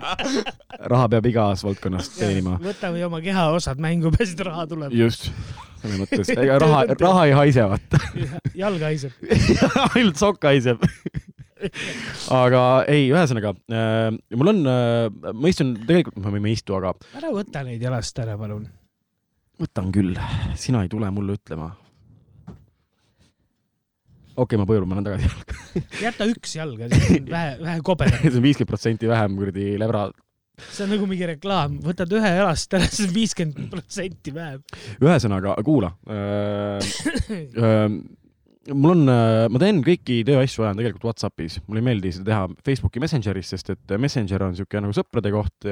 raha peab igas valdkonnas teenima. võtame oma kehaosad mängu, peaasi, et raha tuleb. just, selles mõttes, ega raha, raha ei haise, vaata. jalg haiseb. ainult sokk haiseb. aga ei, ühesõnaga äh, mul on äh,, ma istun, tegelikult ma võin istu, aga ära võta neid jalast ära, palun. Võtan küll, sina ei tule mulle ütlema. okei okay,, ma pöörun, ma lähen tagasi. jäta üks jalg, vähe, vähe kobedat. see on viiskümmend protsenti vähem kuradi lebra. see on nagu mingi reklaam, võtad ühe jalast ära, siis on viiskümmend protsenti vähem. ühesõnaga, kuula äh,. Äh, mul on, ma teen kõiki tööasju ajan tegelikult Whatsappis, mulle ei meeldi seda teha Facebooki Messengeris, sest et Messenger on siuke nagu sõprade koht.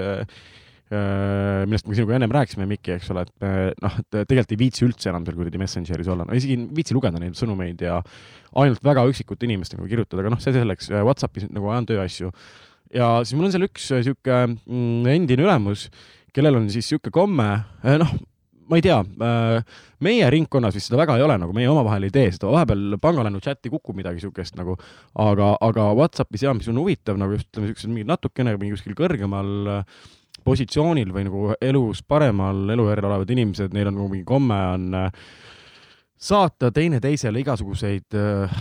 Millest me sinuga ennem rääkisime, Mikki, eks ole, et me noh, et tegelikult ei viitsi üldse enam seal kuradi Messengeris olla, no isegi ei viitsi lugeda neid sõnumeid ja ainult väga üksikute inimestega kirjutada, aga noh, see selleks, Whatsappis nagu ajan tööasju. ja siis mul on seal üks äh, sihuke mm, endine ülemus, kellel on siis sihuke komme, noh, ma ei tea, meie ringkonnas vist seda väga ei ole, nagu meie omavahel ei tee seda, vahepeal pangalaenu chati kukub midagi siukest nagu, aga, aga Whatsappis ja mis on huvitav nagu just ütleme, siuksed mingid natukene mingi kuskil kõrgemal äh, positsioonil või nagu elus paremal elujärjel olevad inimesed, neil on nagu mingi komme on äh, saata teineteisele igasuguseid äh,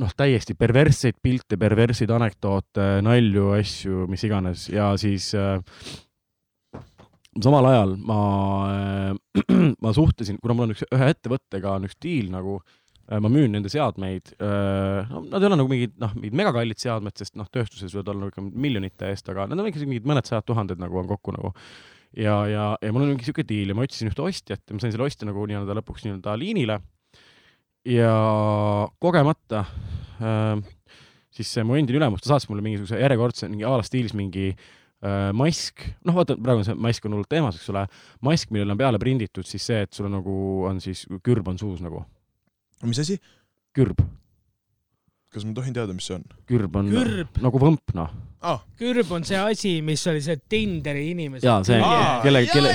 noh, täiesti perversseid pilte, perversseid anekdoote, nalju, asju, mis iganes. Ja siis äh, samal ajal ma, ma suhtlesin, kuna mul on üks, ühe ettevõttega on üks diil nagu, ma müün nende seadmeid, no nad ei ole nagu mingid noh, mingid megakallid seadmed, sest noh, tööstuses võivad olla ikka miljonite eest, aga need on ikkagi mingid mõned sajad tuhanded nagu on kokku nagu. ja, ja, ja mul on mingi siuke diil ja ma otsisin ühte ostjat ja ma sain selle ostja nagu nii-öelda lõpuks nii-öelda liinile. ja kogemata äh, siis see mu endine ülemus, ta saatis mulle mingisuguse järjekordse mingi a la stiilis mingi äh, mask, noh, vaata praegu see mask on hullult teemas, eks ole, mask, millele on peale prinditud siis see, et sul on nagu on siis kürb on suus nagu, mis asi? kürb, kas ma tohin teada, mis see on? kürb on Kürb. nagu võmp noh, aa, kürb on see asi, mis oli see Tinderi inimese. Jaa, see- Aa, kelle- kelle-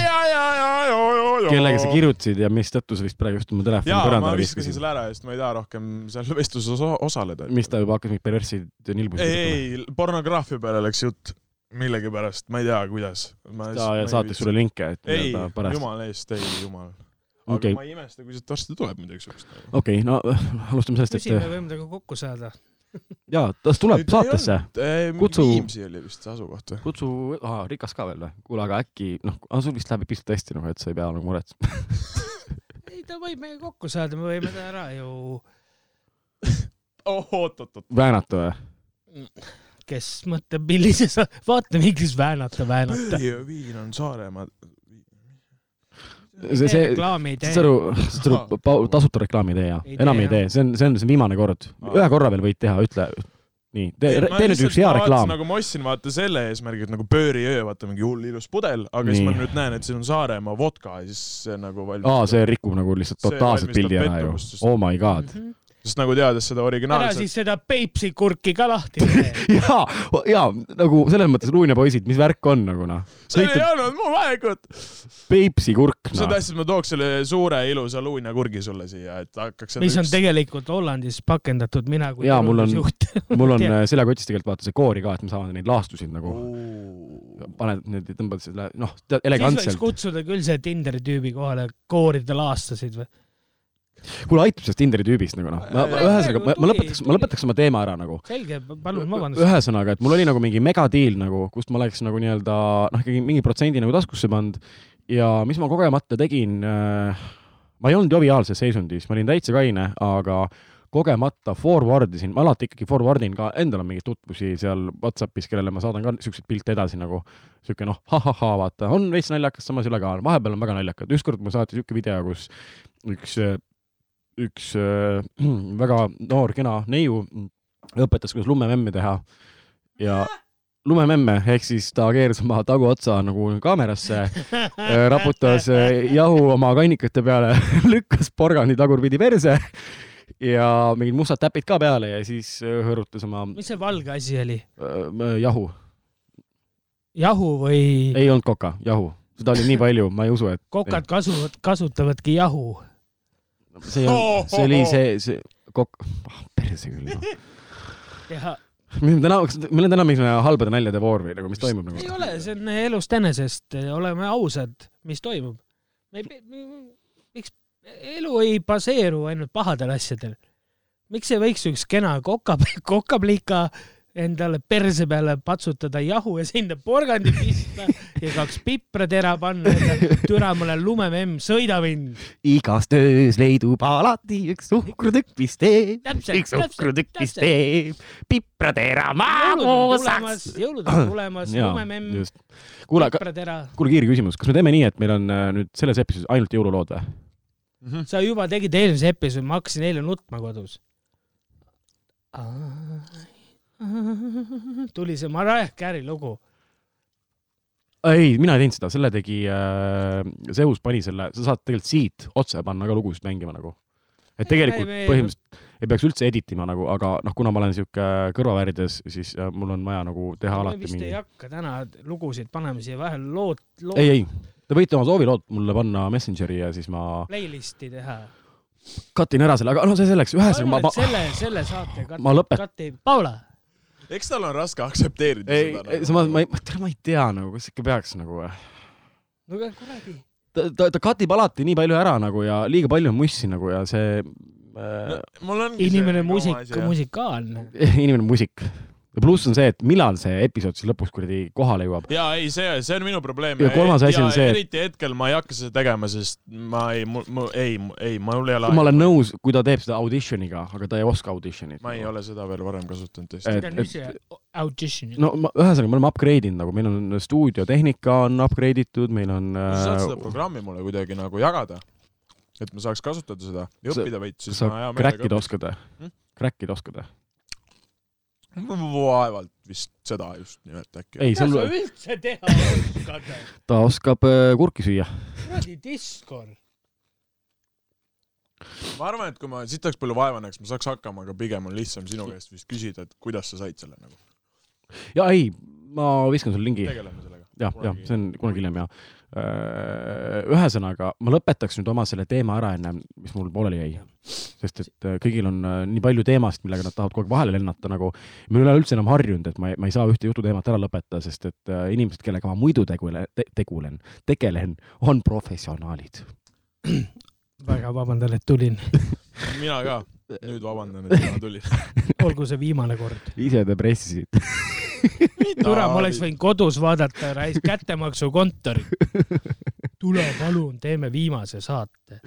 kellega sa kirjutasid ja mistõttu sa vist praegu just oma telefoni põrandale viskasin viskasid, selle ära, sest ma ei taha rohkem seal vestluses osa osaleda. mis ta juba hakkas mingeid perversseid nilbusid ei, ei, pornograafia peale läks jutt millegipärast, ma ei tea, kuidas. ta saatis sulle linke, et ei, jumala eest, ei jumal. Aga Okei. ma ei imesta, kui sealt varsti tuleb midagi siukest. okei, no alustame sellest, küsi, me et võime temaga kokku saada. jaa, tas tuleb saatesse. Kutsu- Viimsi oli vist see asukoht või? kutsu, rikas ka veel või? kuule, aga äkki noh, sul vist läheb pisut hästi nagu, et sa ei pea nagu muretsema. ei, ta võib meiega kokku saada, me võime ta ära ju, oh, oot-oot-oot. väänata või? kes mõtleb, millises, vaata, miks väänata, väänata. viin on Saaremaa. see, see, saad. aru, saad aru, tasuta reklaami ei tee ja enam ei tee, see on, see on see viimane kord. Ühe korra veel võid teha, ütle, nii, tee, tee nüüd üks hea reklaam. nagu ma ostsin, vaata selle eesmärgiga, et nagu pööriöö, vaata mingi hull ilus pudel, aga siis Nii. ma nüüd näen, et siin on Saaremaa vodka ja siis see nagu valmis. aa, see rikub nagu lihtsalt totaalselt valmistab pildi ära ju Oh my god. Sest nagu teades seda ära originaalset. siis seda Peipsi kurki ka lahti tee. ja, ja nagu selles mõttes Ruunia poisid, mis värk on nagu noh. see ei olnud mu valikut. Peipsi kurk sa noh. tahtsid, ma tooks selle suure ilusa luuina kurgi sulle siia, et hakkaks. mis on tegelikult Hollandis pakendatud, mina kui Jaa, mul on- mul on seljakotis tegelikult vaata see koori ka, et me saame neid laastusid nagu, paned need, tõmbad selle, noh, siis võiks elegantselt. kutsuda küll see Tinderi tüübi kohale, koorida laastasid või? kuule, aitab sellest Tinderi tüübist nagu noh. ma, ma ühesõnaga, ma, ma lõpetaks, ma lõpetaks oma teema ära nagu. selge, palun vabandust. ühesõnaga, et mul oli nagu mingi megadiil nagu, kust ma oleks nagu nii-öelda noh, ikkagi mingi protsendi nagu taskusse pannud ja mis ma kogemata tegin äh,, ma ei olnud joviaalses seisundis, ma olin täitsa kaine, aga kogemata forward isin, ma alati ikkagi forward in ka, endal on mingeid tutvusi seal Whatsappis, kellele ma saadan ka siukseid pilte edasi nagu siuke noh, ha-ha-ha, vaata, on veits naljakas, samas ei ole ka, vahepeal on väga naljakad. ükskord mulle saati siuke video, kus üks, üks äh, väga noor kena neiu õpetas, kuidas lumememme teha ja lumememme ehk siis ta keeras oma taguotsa nagu kaamerasse, raputas äh, jahu oma kannikate peale, lükkas porgandi tagurpidi perse ja mingid mustad täpid ka peale ja siis äh, hõõrutas oma mis see valge asi oli? äh, jahu. jahu või ei olnud koka, jahu. seda oli nii palju, ma ei usu, et kokad kasuvad, kasutavadki jahu? See ei olnud, see oli see, see kokk, perse küll no.. ja meil on täna, meil on täna mingisugune halbade naljade voor või nagu, mis toimub ei nagu? ole, see on elust enesest, oleme ausad, mis toimub. me ei, miks elu ei baseeru ainult pahadel asjadel? miks ei võiks üks kena koka, kokaplika endale perse peale patsutada jahu ja sinna porgandi pista ja kaks pipratera panna ja türa mulle lumememm, sõida mind. igas töös leidub alati üks suhkrutükk, mis teeb, üks suhkrutükk, mis teeb pipratera magusaks., jõulud on tulemas, lumememm, pipratera. kuule kiire küsimus, kas me teeme nii, et meil on äh, nüüd selles episoodis ainult jõululood või? sa juba tegid eelmise episoodi, ma hakkasin eile nutma kodus. tuli see Mariah Carey lugu. ei, mina ei teinud seda, selle tegi äh,, Zeus pani selle, sa saad tegelikult siit otse panna ka lugusid mängima nagu. et tegelikult Ei, ei, põhimõtteliselt ei peaks üldse edit ima nagu, aga noh, kuna ma olen sihuke kõrvaväärides, siis äh, mul on vaja nagu teha me alati vist mingi ei. hakka täna lugusid panema siia vahele, lood, lood ei, ei, te võite oma soovilood mulle panna Messengeri ja siis ma playlist'i teha. cut in ära selle, aga no see selleks, ühesõnaga ma, ma, selle, selle saate kat-, ma lõpet-, kati, Paula, eks tal on raske aktsepteerida ei, seda ei, ma, ma ei, ma ei tea nagu, kas ikka peaks nagu. no aga kuradi. ta, ta, ta cut ib alati nii palju ära nagu ja liiga palju on mussi nagu ja see äh, mul ongi inimene see muusik musikaalne. inimene muusik. Ja pluss on see, et millal see episood siis lõpuks kuradi kohale jõuab. ja ei, see, see on minu probleem. Ja kolmas asi on see, et- eriti hetkel ma ei hakka seda tegema, sest ma ei, mu ei, ei, mul ei ole ma olen nõus, kui ta teeb seda auditioniga, aga ta ei oska auditionit. ma ei ole seda veel varem kasutanud tõesti. Et- see on nüüd see audition. no ma, ühesõnaga, me oleme upgrade inud nagu, meil on stuudiotehnika on upgrade itud, meil on sa saad seda äh, programmi mulle kuidagi nagu jagada, et ma saaks kasutada seda ja õppida veits, siis sa ma hea crack'ida oskad või Hmm?? Crack'ida oskad või? Vaevalt vist seda just nimelt äkki. ei, mida sul sa, üldse teha oskad? ta oskab äh, kurki süüa. kuradi Discord. ma arvan, et kui ma siit oleks palju vaeva näeks, ma saaks hakkama, aga pigem on lihtsam sinu käest vist küsida, et kuidas sa said selle nagu. ja ei, ma viskan sulle lingi. tegeleme sellega. jah, jah, see on kunagi hiljem ja ühesõnaga, ma lõpetaks nüüd oma selle teema ära enne, mis mul pooleli jäi. sest et äh, kõigil on äh, nii palju teemasid, millega nad tahavad kogu aeg vahele lennata nagu. ma ei ole üldse enam harjunud, et ma ei, ma ei saa ühte jututeemat ära lõpetada, sest et äh, inimesed, kellega ma muidu tegule- te,, tegulen, tegelen, on professionaalid. väga vabandan, et tulin. mina ka. nüüd vabandan, et ma tulin. olgu see viimane kord. ise te pressisid. türa, ma oleks võinud kodus vaadata raisk kättemaksukontorit. tule palun, teeme viimase saate.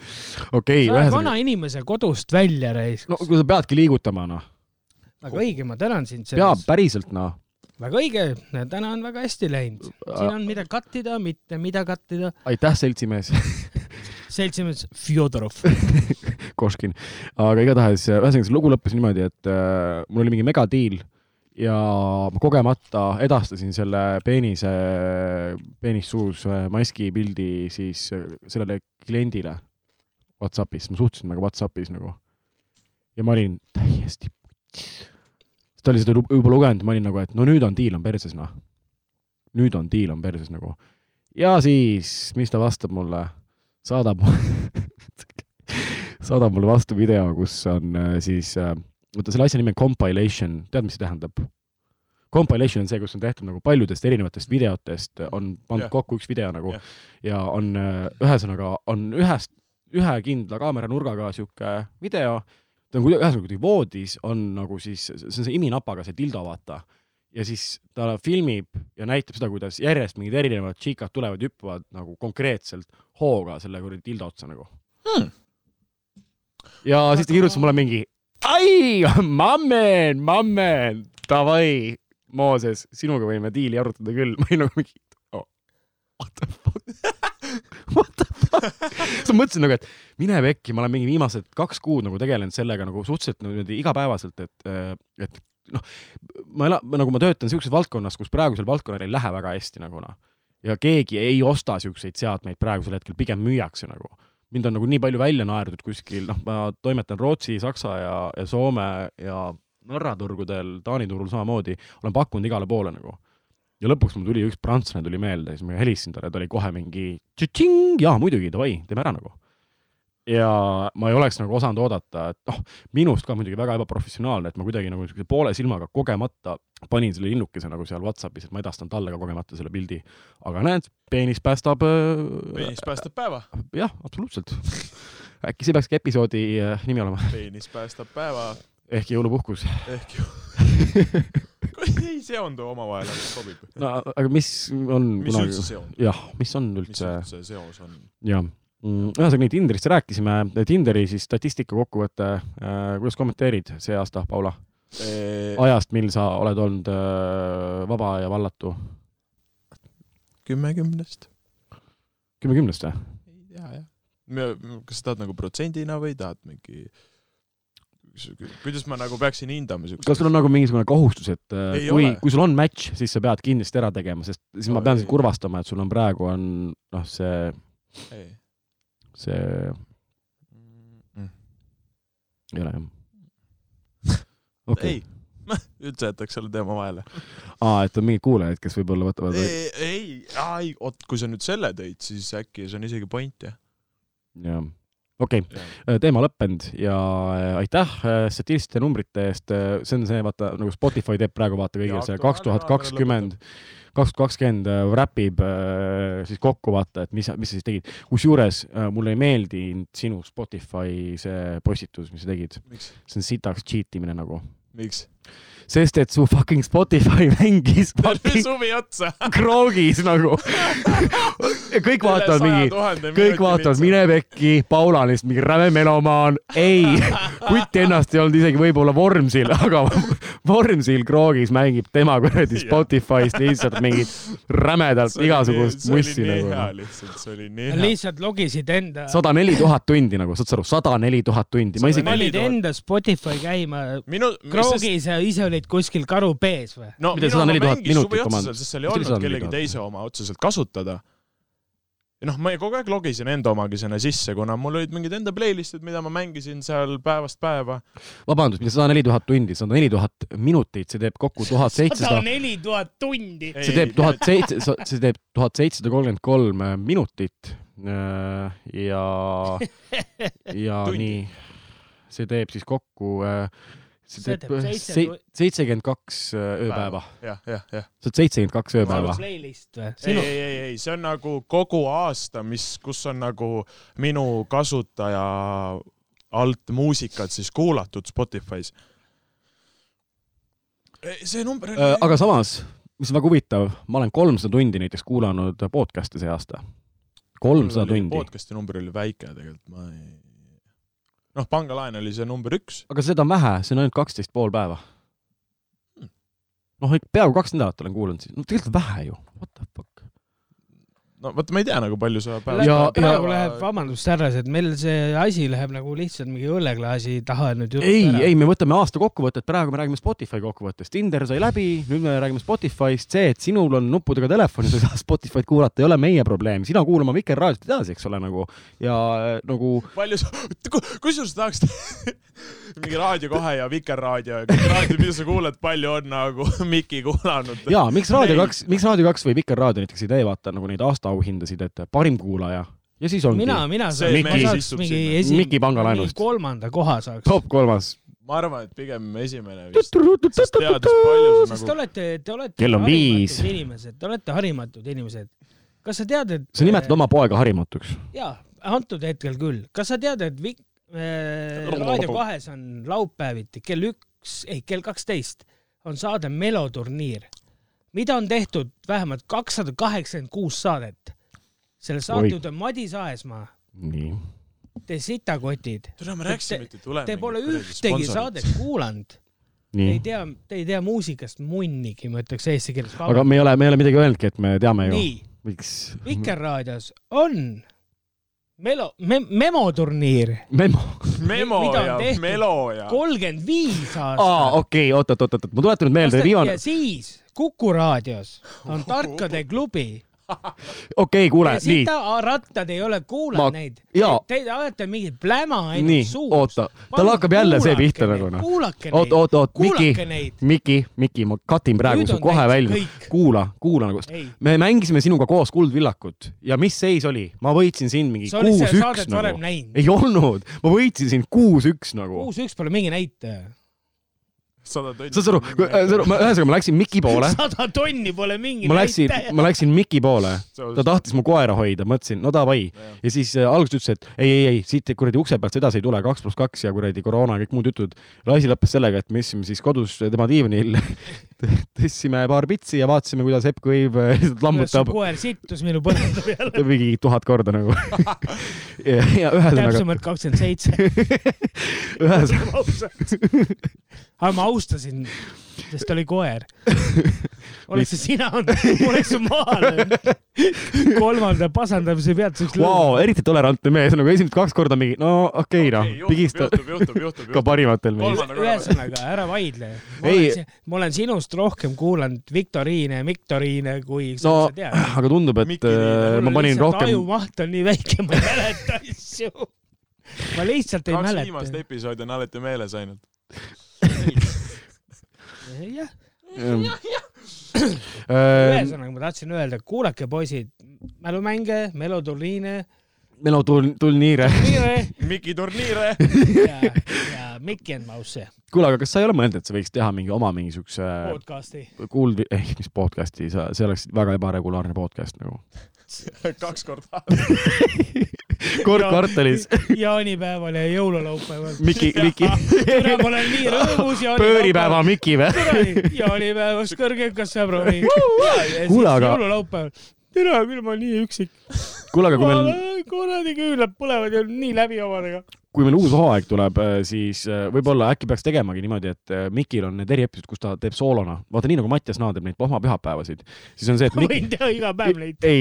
okei, sa oled ühesõnaga, vana inimese kodust välja raisk no. kui sa peadki liigutama, noh, väga õige, ma tänan sind peab sellest. päriselt, noh. väga õige, täna on väga hästi läinud. siin on mida kattida, mitte mida kattida. aitäh, seltsimees seltsimees Fjodorov. Koškin. aga igatahes, ühesõnaga see lugu lõppes niimoodi, et äh, mul oli mingi megadiil ja ma kogemata edastasin selle peenise, peenissuus maski pildi siis äh, sellele kliendile Whatsappis, ma suhtlesin temaga Whatsappis nagu. ja ma olin täiesti putsis. ta oli seda juba lugenud, ma olin nagu, et no nüüd on diil on perses, noh. nüüd on diil on perses nagu. ja siis, mis ta vastab mulle, saadab saadab mulle vastu video, kus on äh, siis äh, vaata selle asja nimi on compilation, tead, mis see tähendab? Compilation on see, kus on tehtud nagu paljudest erinevatest videotest on pandud yeah. kokku üks video nagu yeah. ja on äh, ühesõnaga on ühest, ühe kindla kaameranurgaga sihuke video, ta on kuidagi, ühesõnaga kuidagi voodis on nagu siis, see on see iminapaga see dildo, vaata. ja siis ta filmib ja näitab seda, kuidas järjest mingid erinevad tšikad tulevad, hüppavad nagu konkreetselt hooga selle kuradi dildo otsa nagu Hmm. ja siis ta kirjutas mulle mingi ai, mammen, mammen, davai, Mooses, sinuga võime diili arutada küll. ma olin nagu mingi oh,, what the fuck, what the fuck. siis ma mõtlesin nagu, et mine pekki, ma olen mingi viimased kaks kuud nagu tegelenud sellega nagu suhteliselt nagu niimoodi igapäevaselt, et, et noh, ma elan, nagu ma töötan siukses valdkonnas, kus praegusel valdkonnal ei lähe väga hästi nagu noh. ja keegi ei osta siukseid seadmeid praegusel hetkel, pigem müüakse nagu mind on nagu nii palju välja naerdud kuskil, noh, ma toimetan Rootsi, Saksa ja, ja Soome ja Norra turgudel, Taani turul samamoodi, olen pakkunud igale poole nagu. ja lõpuks mul tuli üks prantslane tuli meelde, siis ma helistasin talle, ta oli kohe mingi tšing, jaa muidugi, davai, teeme ära nagu. Ja ma ei oleks nagu osanud oodata, et noh, minust ka muidugi väga ebaprofessionaalne, et ma kuidagi nagu niisuguse poole silmaga kogemata panin selle linnukese nagu seal Whatsappis, et ma edastan talle ka kogemata selle pildi. aga näed, peenis päästab äh, peenis päästab päeva. jah, absoluutselt. äkki see peakski episoodi äh, nimi olema, peenis päästab päeva ehk jõulupuhkus. ehk ju. ei seondu omavahel, aga sobib. no aga mis on mis üldse seondub? jah, mis on mis üldse, üldse seos on? jah. Ühesõnaga nii Tinderist rääkisime, Tinderi siis statistika kokkuvõte, kuidas kommenteerid see aasta, Paula? ajast, mil sa oled olnud äh, vaba ja vallatu? kümme kümnest. kümme kümnest või? tea jah. kas sa tahad nagu protsendina või tahad mingi kuidas ma nagu peaksin hindama siukest kas sul on nagu mingisugune kohustus, et äh, Ei kui kui sul on match, siis sa pead kindlasti ära tegema, sest siis ma No pean ei. sind kurvastama, et sul on praegu on noh, see, ei see mm. ei ole jah. okei üldse jätaks selle teema vahele. aa, et on mingid kuulajad, kes võib-olla võtavad, ei, ei, ei, oot, kui sa nüüd selle tõid, siis äkki see on isegi point jah. jah, okei okay., teema lõppenud ja äh, aitäh äh, statistiliste numbrite eest, see on see, vaata nagu Spotify teeb praegu vaata kõigil see kaks tuhat kakskümmend, kaks tuhat kakskümmend räpib äh, siis kokku vaata, et mis, mis sa siis tegid. kusjuures äh, mulle ei meeldinud sinu Spotify see postitus, mis sa tegid, see on sitaks cheat imine nagu, miks? sest et su fucking Spotify mängis fucking suvi otsa. kroogis nagu. kõik vaatavad mingi, kõik vaatavad, mine pekki, Paula on lihtsalt mingi räme melomaan. ei, kutt ennast ei olnud isegi võib-olla Vormsil, aga Vormsil kroogis mängib tema kuradi Jah. Spotify'st lihtsalt mingit rämedalt igasugust mussi nagu lihtsalt, see oli nii hea. lihtsalt logisid enda, sada neli tuhat tundi nagu, saad sa aru, sada neli tuhat tundi, ma isegi, panid 4000. enda Spotify käima minu, kroogis ja ise olid kuskil karu pees või? no Mida, minu oma 104 000 mängis suvi otseselt, sest seal ei olnud 104 kellegi 000? teise oma otseselt kasutada. Ja noh, ma kogu aeg logisin enda omagi sinna sisse, kuna mul olid mingid enda playlist'id, mida ma mängisin seal päevast päeva. vabandust, mitte sada neli tuhat tundi, sada neli tuhat minutit, see teeb kokku tuhat sada seitsesada, neli tuhat tundi. see teeb tuhat seitse, see teeb tuhat seitsesada kolmkümmend kolm minutit. ja, ja Tundi. nii, see teeb siis kokku, see teeb seitsekümmend kaks ööpäeva. jah, jah, jah. see on seitsekümmend kaks ööpäeva. playlist või? ei, ei, ei, ei, see on nagu kogu aasta, mis, kus on nagu minu kasutaja alt muusikat siis kuulatud Spotify's. see number oli Äh, aga samas, mis on väga huvitav, ma olen kolmsada tundi näiteks kuulanud podcast'e see aasta. kolmsada tundi. podcast'i number oli väike tegelikult, ma ei. noh, pangalaen oli see number üks. aga seda on vähe, see on ainult kaksteist pool päeva Hmm.. noh, peaaegu kaks nädalat olen kuulanud no tegelikult vähe ju, what the fuck. No vot, ma ei tea nagu palju sa päevas Ja- praegu läheb, vabandust, härrased, meil see asi läheb nagu lihtsalt mingi õlleklaasi taha nüüd ei, ei, me võtame aasta kokkuvõtet, praegu me räägime Spotify kokkuvõttest, Tinder sai läbi, nüüd me räägime Spotify'st, see, et sinul on nuppudega telefon ja sa ei saa Spotify'd kuulata, ei ole meie probleem, sina kuula oma Vikerraadiot edasi, eks ole, nagu. Ja nagu palju sa, kusjuures tahaks mingi Raadio kahe ja Vikerraadio ja raadiod, mida sa kuulad, palju on nagu Miki kuulanud. ja miks Raadio kaks, miks Raadio kaks või Vikerraadio näiteks ei tee vaata nagu neid aastaauhindasid, et parim kuulaja ja siis ongi mina, mina saan, mees ma saaks mingi esi-, Miki pangalaenust. kolmanda koha saaks. top kolmas. ma arvan, et pigem esimene vist, sest teades palju sa sest te nagu, olete, te olete Kell on viis. harimatud inimesed, te olete harimatud inimesed. kas sa tead, et sa nimetad oma poega harimatuks. jaa, antud hetkel küll. kas sa tead, et Vik- äh,, Raadio kahes on laupäeviti kell üks, ei kell kaksteist on saade Meloturniir, mida on tehtud vähemalt kakssada kaheksakümmend kuus saadet. selle saatejuht on Madis Aesmaa, nii. Te sitakotid. tule me rääkisime, et ei tule. Te pole ühtegi saadet kuulanud, te nii ei. tea, te ei tea muusikast munnigi, ma ütleks eesti keeles. aga me ei ole, me ei ole midagi öelnudki, et me teame ju. nii, miks? Vikerraadios on melo- me,, memoturniir, Memo. Memo Mida on ja? Melo ja. kolmkümmend viis aa, aastat. okei, oot, oot, oot, oot, ma tuletan nüüd meelde, viimane ja, siis Kuku raadios on Tarkade klubi okei, kuule, nii, sitarattad ei ole kuulanud Ma- neid. Te ajate mingit pläma ainult nii, suus. oota, tal hakkab jälle see pihta nagu noh. kuulake oot, neid, oot, oot, Miki kuulake, neid. Miki, Miki, ma katin praegu su kohe välja kuula, kuula nagu. me mängisime sinuga koos Kuldvillakut ja mis seis oli? ma võitsin sind mingi kuus-üks nagu. ei olnud, ma võitsin sind kuus-üks nagu. kuus-üks pole mingi näitaja. Sada tonni. saad sa aru, ühesõnaga ma läksin Miki poole, sada tonni pole mingi ma läksin, ma läksin Miki poole, ta tahtis mu koera hoida, mõtlesin, no davai. ja siis äh, alguses ütles, et ei, ei, ei siit kuradi ukse pealt edasi ei tule, kaks pluss kaks ja kuradi koroona ja kõik muud jutud. asi lõppes sellega, et me istusime siis kodus tema diivanil, tõstsime paar pitsi ja vaatasime, kuidas Epp Kõiv lihtsalt lammutab koer sittus minu põranda peale. mingi tuhat korda nagu. ja, ja ühesõnaga, täpsemalt kakskümmend seitse. ühesõnaga, aga ma austasin, sest ta oli koer. oleks see sina olnud, oleks su löönud. kolmanda pasandamise pealt Vau, eriti tolerantne mees, nagu esimesed kaks korda mingi, no okei okay, noh, pigista ka parimatel mees. Kolmanda korra- ühesõnaga, ära vaidle. Ei. ma olen sinust rohkem kuulanud viktoriine, viktoriine, kui no sa tead. aga tundub, et Mikki äh, ma panin rohkem, ajumaht on nii väike, ma ei mäleta asju. ma lihtsalt ei kaks viimast mäleta. episoodi on alati meeles ainult. jah, äh, ühesõnaga ma tahtsin öelda, kuulake poisid, mälumänge, meloturniine meloturniire. Miki turniire. ja, ja Mickey and Mouse kuule, aga kas sa ei ole mõelnud, et sa võiks teha mingi oma mingisuguse podcast'i. kuuld-, eh, mis podcast'i, sa, see oleks väga ebaregulaarne podcast nagu. kaks korda. kord kvartalis. jaanipäeval ja jõululaupäeval. Miki, Miki, täna ma olen nii rõõmus pööripäeva. Miki või? jaanipäevast kõrgekas sõbrani. Kuule, aga- jõululaupäeval. tere küll, ma olen nii üksik. kuule, aga kui meil, kuradi küünlad põlevad ja nii läbi omadega. Kui meil uus hooaeg tuleb, siis äh, võib-olla äkki peaks tegemagi niimoodi, et äh, Mikil on need eriepisood, kus ta teeb soolona. vaata nii nagu Mattias Naa teeb neid pohmapühapäevasid, siis on see, et ma Mik... võin teha iga päev neid. ei.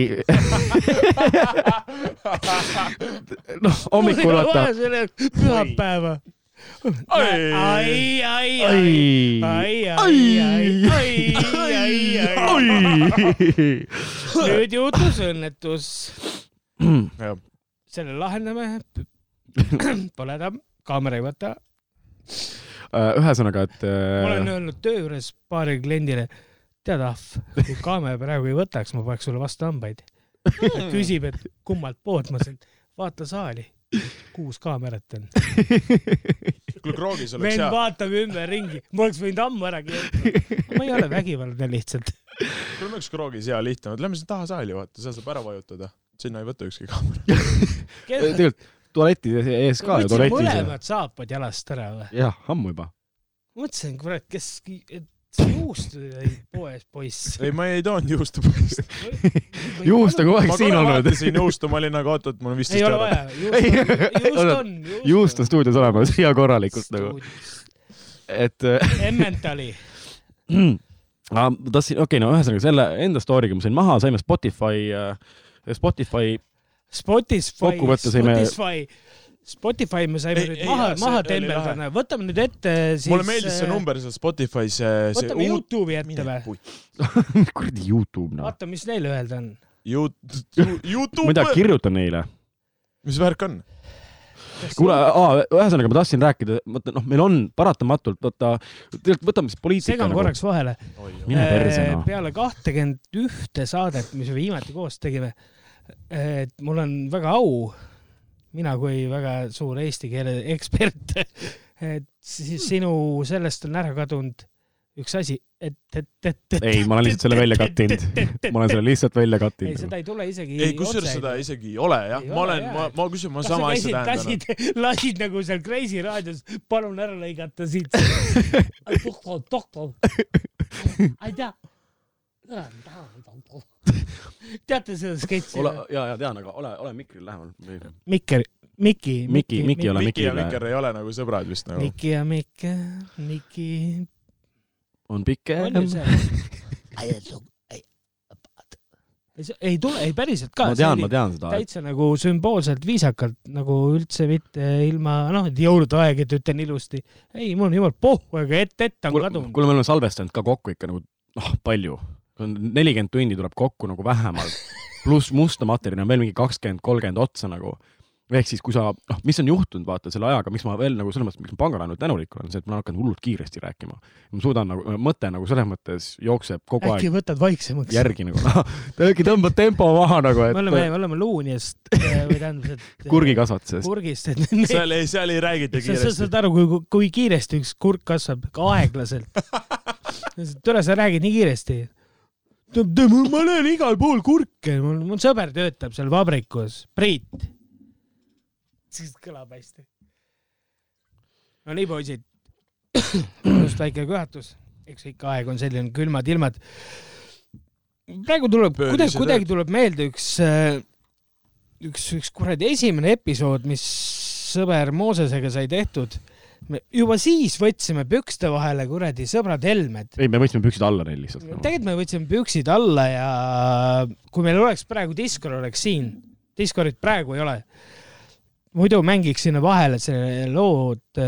noh, hommikul vaata. pühapäeva. ai, ai, ai, ai, ai, ai, ai, ai, ai, ai, ai. nüüd juhtus õnnetus. selle lahendame. Pole ta, kaamera ei võta. Äh, ühesõnaga, et ma olen äh, öelnud töö juures paarile kliendile, tead ahv, kui kaamera praegu ei võtaks, ma paneks sulle vastu hambaid. küsib, et kummalt poolt, ma ütlesin, vaata saali, kuus kaamerat on. kuule, Kroogis oleks vend hea. vaatab ümberringi, ma oleks võinud ammu ära keelata. ma ei ole vägivaldne lihtsalt. kuule, miks Kroogis hea lihtne, lähme sinna taha saali, vaata, seal saab ära vajutada. sinna ei võta ükski kaamera. tegelikult tualeti ees ka ju, tualetis. mõlemad saapad jalast ära või? jah, ammu juba. mõtlesin, kurat, kes, juustu tõid poes, poiss. ei, ma ei toonud juustu poest. juust on kogu aeg ma siin olnud. vaatasin juustu, ma olin nagu oot-oot, mul on ei viisteist ole vaja, juust on, juust on. juust on stuudios olemas ja korralikult nagu, et äh, Emmentali. ma tahtsin, okei okay,, no ühesõnaga selle enda story'ga ma sain maha, saime Spotify, Spotify, Spotify, Spotify, Spotify me saime Ei, nüüd ei, maha maha tembeldada, võtame nüüd ette siis. mulle meeldis see. number seal Spotify's, see võtame uut. Youtube'i ette või? kuradi Youtube noh. vaata, mis neil öelda on. Youtube ma ei tea,, kirjuta neile. mis värk on? kuule, ühesõnaga ma tahtsin rääkida, vaata noh, meil on paratamatult, vaata, tegelikult võtame siis poliitika segan nagu. korraks vahele. mine perse noh. peale kahtekümmet ühte saadet, mis me viimati koos tegime, et mul on väga au, mina kui väga suur eesti keele ekspert, et siis sinu sellest on ära kadunud üks asi, et, et, et, et. ei, ma olen lihtsalt selle välja kattinud. ma olen selle lihtsalt välja ei, kattinud. seda ei tule isegi. ei, kusjuures seda isegi ei ole jah, Ei ma ole, olen, ma, ma küsin, ma sama asja tähendan. lasid, lasid nagu seal Kreisi raadios, palun ära lõigata siit. doktor, doktor, ei tea. teate seda sketši ole, ja, ja tean, aga ole, ole mikril lähemal. Mikker, Miki, Miki, Miki, ole Miki ja mikrile. Mikker ei ole nagu sõbrad vist nagu. Miki ja Mikke, Miki, on pikem ei tule, ei päriselt ka. ma tean, ma tean seda. täitsa nagu sümboolselt viisakalt nagu üldse mitte ilma noh, et jõulude aeg, et ütlen ilusti. ei, mul on jumal pohhu, aga ett-ett on kadunud. kuule, me oleme salvestanud ka kokku ikka nagu noh, palju. Nelikümmend tundi tuleb kokku nagu vähemalt, pluss musta materjali on veel mingi kakskümmend, kolmkümmend otsa nagu. ehk siis, kui sa, noh, mis on juhtunud, vaata selle ajaga, miks ma veel nagu selles mõttes, miks ma pangalaenult tänulik olen, see, et ma olen hakanud hullult kiiresti rääkima. ma suudan nagu, mõte nagu selles mõttes jookseb kogu äkki aeg võtad vaiksemaks? järgi nagu, äkki tõmbad tempo maha nagu, me oleme, et me oleme luuniast või tähendab, et kurgikasvatusest. kurgist, et me- seal ei, seal ei räägita sa sa kiiresti saad. aru, kui, kui kiiresti üks kurk kasvab, aeglaselt. tule, sa räägid nii kiiresti. Ma näen igal pool kurke, mul, mul sõber töötab seal vabrikus, Priit. siis kõlab hästi. no nii, poisid. just väike köhatus, eks ikka aeg on selline, külmad ilmad. praegu tuleb, kuidagi, kuidagi tuleb meelde üks, üks, üks kuradi esimene episood, mis sõber Moosesega sai tehtud me juba siis võtsime pükste vahele kuradi sõbrad helmed. ei, me võtsime püksid alla neil lihtsalt. tegelikult me võtsime püksid alla ja kui meil oleks praegu Discord oleks siin, Discordit praegu ei ole, muidu mängiks sinna vahele selle lood.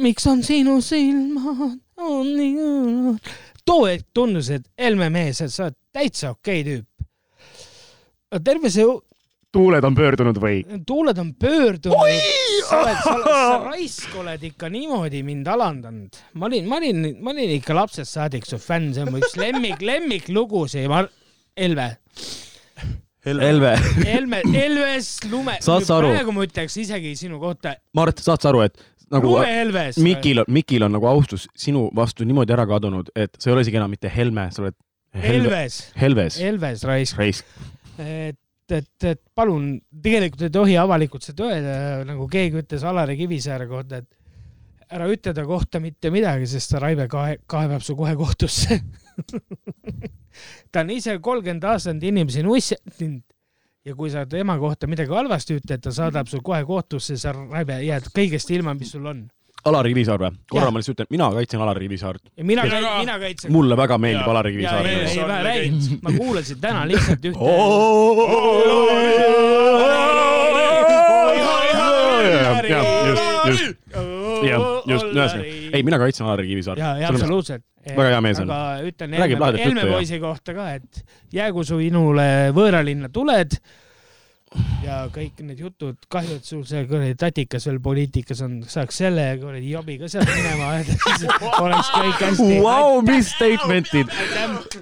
miks on sinu silmad on nii õõnad. too hetk tundus, et Helme mees, et sa oled täitsa okei tüüp. terve see tuuled on pöördunud või? tuuled on pöördunud. sa oled, sa, sa raisk oled ikka niimoodi mind alandanud. ma olin, ma olin, ma olin ikka lapsest saadik su fänn, see on mu üks lemmik, lemmiklugusid. ma, Elve, Helve, Helme, Elves lume. Saad sa aru? praegu ma ütleks isegi sinu kohta Mart, saad sa aru, et nagu lume Elves. Mikil, Mikil on nagu austus sinu vastu niimoodi ära kadunud, et sa ei ole isegi enam mitte Helme, sa oled Helve, Elves, Helves, Elves raisk. raisk. et, et, et palun, tegelikult ei tohi avalikult seda öelda, nagu keegi ütles Alari Kivisaare kohta, et ära ütle ta kohta mitte midagi, sest Raive kae-, kaebab su kohe kohtusse. ta on ise kolmkümmend aastat inimesi nussinud ja kui sa tema kohta midagi halvasti ütled, ta saadab su kohe kohtusse, sa Raive jääd kõigest ilma, mis sul on. Alari Kivisaar või? korra Jah. ma lihtsalt ütlen, mina kaitsen Alari Kivisaart. ja mina ka. mina kaitsen. mulle väga meeldib Jaa. Alari Kivisaar ei, ma räägin ma kuulasin täna lihtsalt ühte. just, just, jah, just, ühesõnaga, ei, mina kaitsen Alari Kivisaart. ja, ja absoluutselt. Väga hea mees on. aga ütlen Helme, Helme poisi kohta ka, et jäägu su inule võõralinna tuled ja kõik need jutud, kahju, et sul see kuradi tatikas veel poliitikas on, saaks selle kuradi jobi ka sealt minema oleks kõik hästi. Vau, mis statement'id.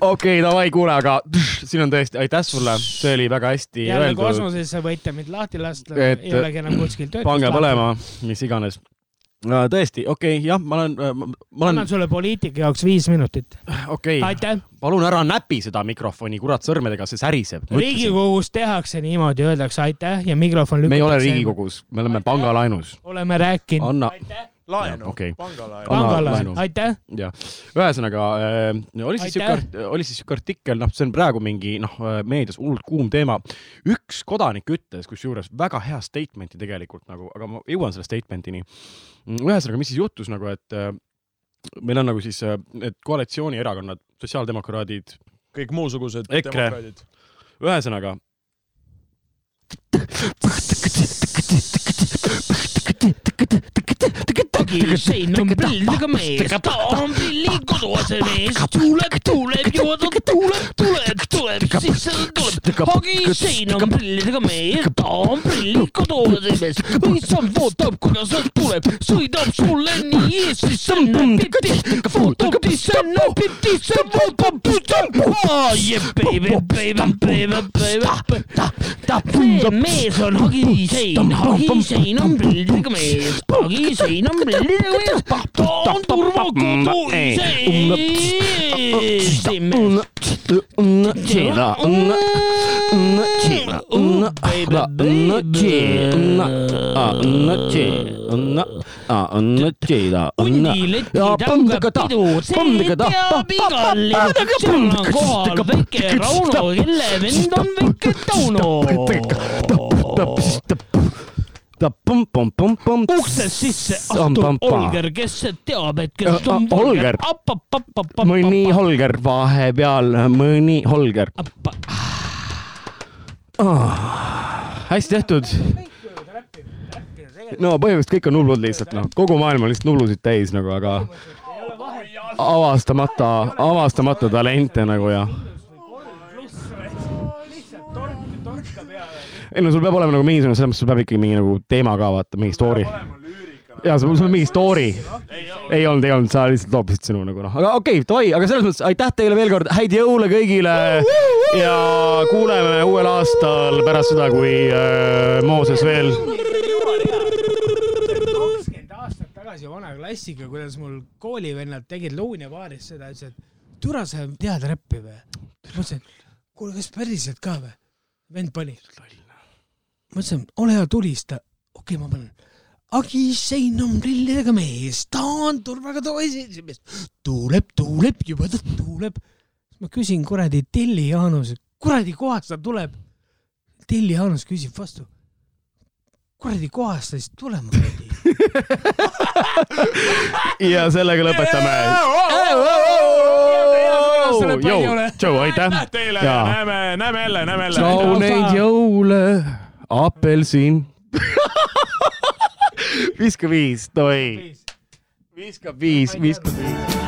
okei, davai, kuule, aga siin on tõesti, aitäh sulle, see oli väga hästi öeldud. kosmosesse võite mind lahti lasta, ei olegi enam kuskil töötust. pange põlema, mis iganes. tõesti, okei okay,, jah, ma olen, ma ma annan olen, sulle poliitika jaoks viis minutit. okei okay., aitäh. palun ära näpi seda mikrofoni, kurat, sõrmedega, see säriseb. riigikogus tehakse niimoodi, öeldakse aitäh ja mikrofon lükatakse. me ei ole Riigikogus, me oleme pangalaenus. oleme rääkinud. anna, laenu Okei., pangalaenu. Anna pangalaen laenu., aitäh. jah, ühesõnaga äh, oli siis siuke, oli siis siuke artikkel, noh, see on praegu mingi noh, meedias hullult kuum teema. üks kodanik ütles, kusjuures väga hea statement'i tegelikult nagu, aga ma jõuan selle statement'ini. ühesõnaga, mis siis juhtus nagu, et äh, meil on nagu siis äh, need koalitsioonierakonnad, sotsiaaldemokraadid, kõik muusugused EKRE. demokraadid. ühesõnaga sein on prilliga mees, ta on prilli koduase mees, tuuleb, tuuleb, joodab, tuuleb, tuleb, tuleb, sisse tuleb. hagi sein on prillidega mees, ta on prilli koduase mees, issand vootab, kuidas ta tuleb, sõidab sulle nii ees, siis see on pipi, vootab, siis see on pipi, see vootab, oh yeah baby, baby, baby, baby. see mees on hagi sein, hagi sein on prillidega mees, hagi sein on prillidega mees, ta on turvakodu Eesti mees. hundileti taga pidu, see teab igal lill, seal on kohal väike Rauno, kelle vend on väike Tauno. Uksest sisse astub Olger, kes teab, et kes on Holger. mõni Holger vahepeal, mõni Holger. hästi tehtud. no põhimõtteliselt kõik on hullud lihtsalt noh, kogu maailm on lihtsalt hullusid täis nagu, aga avastamata, avastamata talente nagu ja. Ei no sul peab olema nagu mingisugune, selles mõttes sul peab ikkagi mingi nagu teema ka vaata, mingi story. ja sul sul on mingi story. ei olnud, ei olnud, sa lihtsalt loopisid sõnu nagu noh, aga okei okay,, davai, aga selles mõttes aitäh teile veel kord, häid jõule kõigile ja kuuleme uuel aastal pärast seda, kui äh, Mooses veel. tagasi vana klassiga, kuidas mul koolivennad tegid Lõunapaaris seda, ütlesid, et türa, sa tead räppi või? mõtlesin, kuule, kas päriselt ka või? vend pani mõtlesin, ole hea, tulista. okei okay,, ma panen. Agi Sein on prillidega mees, ta on turvaga toisimees. tuuleb, tuuleb, juba ta tuuleb. ma küsin kuradi Telli Jaanus, kuradi kohast ta tuleb. Telli Jaanus küsib vastu. kuradi kohast ta siis tuleb kuradi ja sellega lõpetame. Joe, aitäh. näeme, näeme jälle, näeme jälle. tšau neid jõule apelsin viiskümmend viis, toi. viiskümmend viis, viiskümmend viis.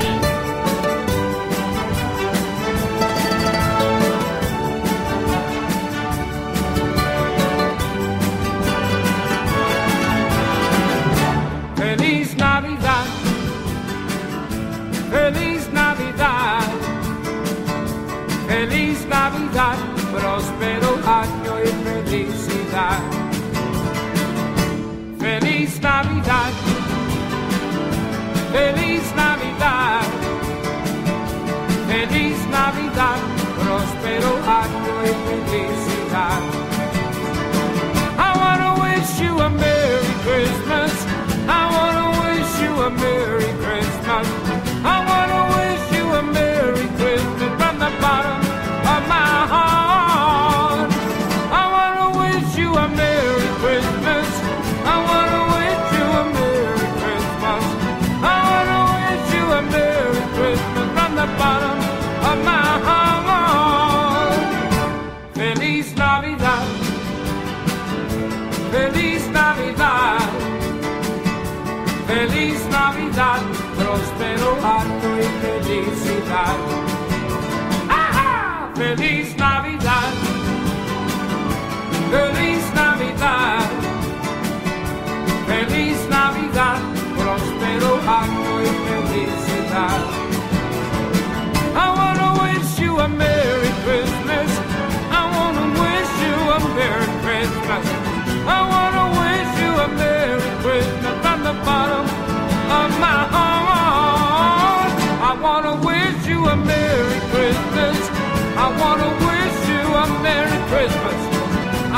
wanna wish you a Merry Christmas.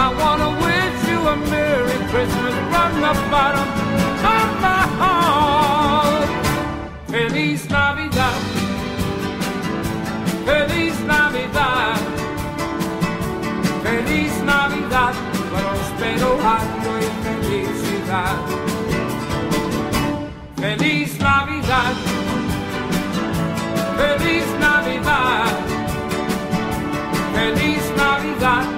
I wanna wish you a Merry Christmas from the bottom of my heart. Feliz Navidad. Feliz Navidad. Feliz Navidad. prospero año y felicidad. Feliz Navidad. Freilich Narrensaat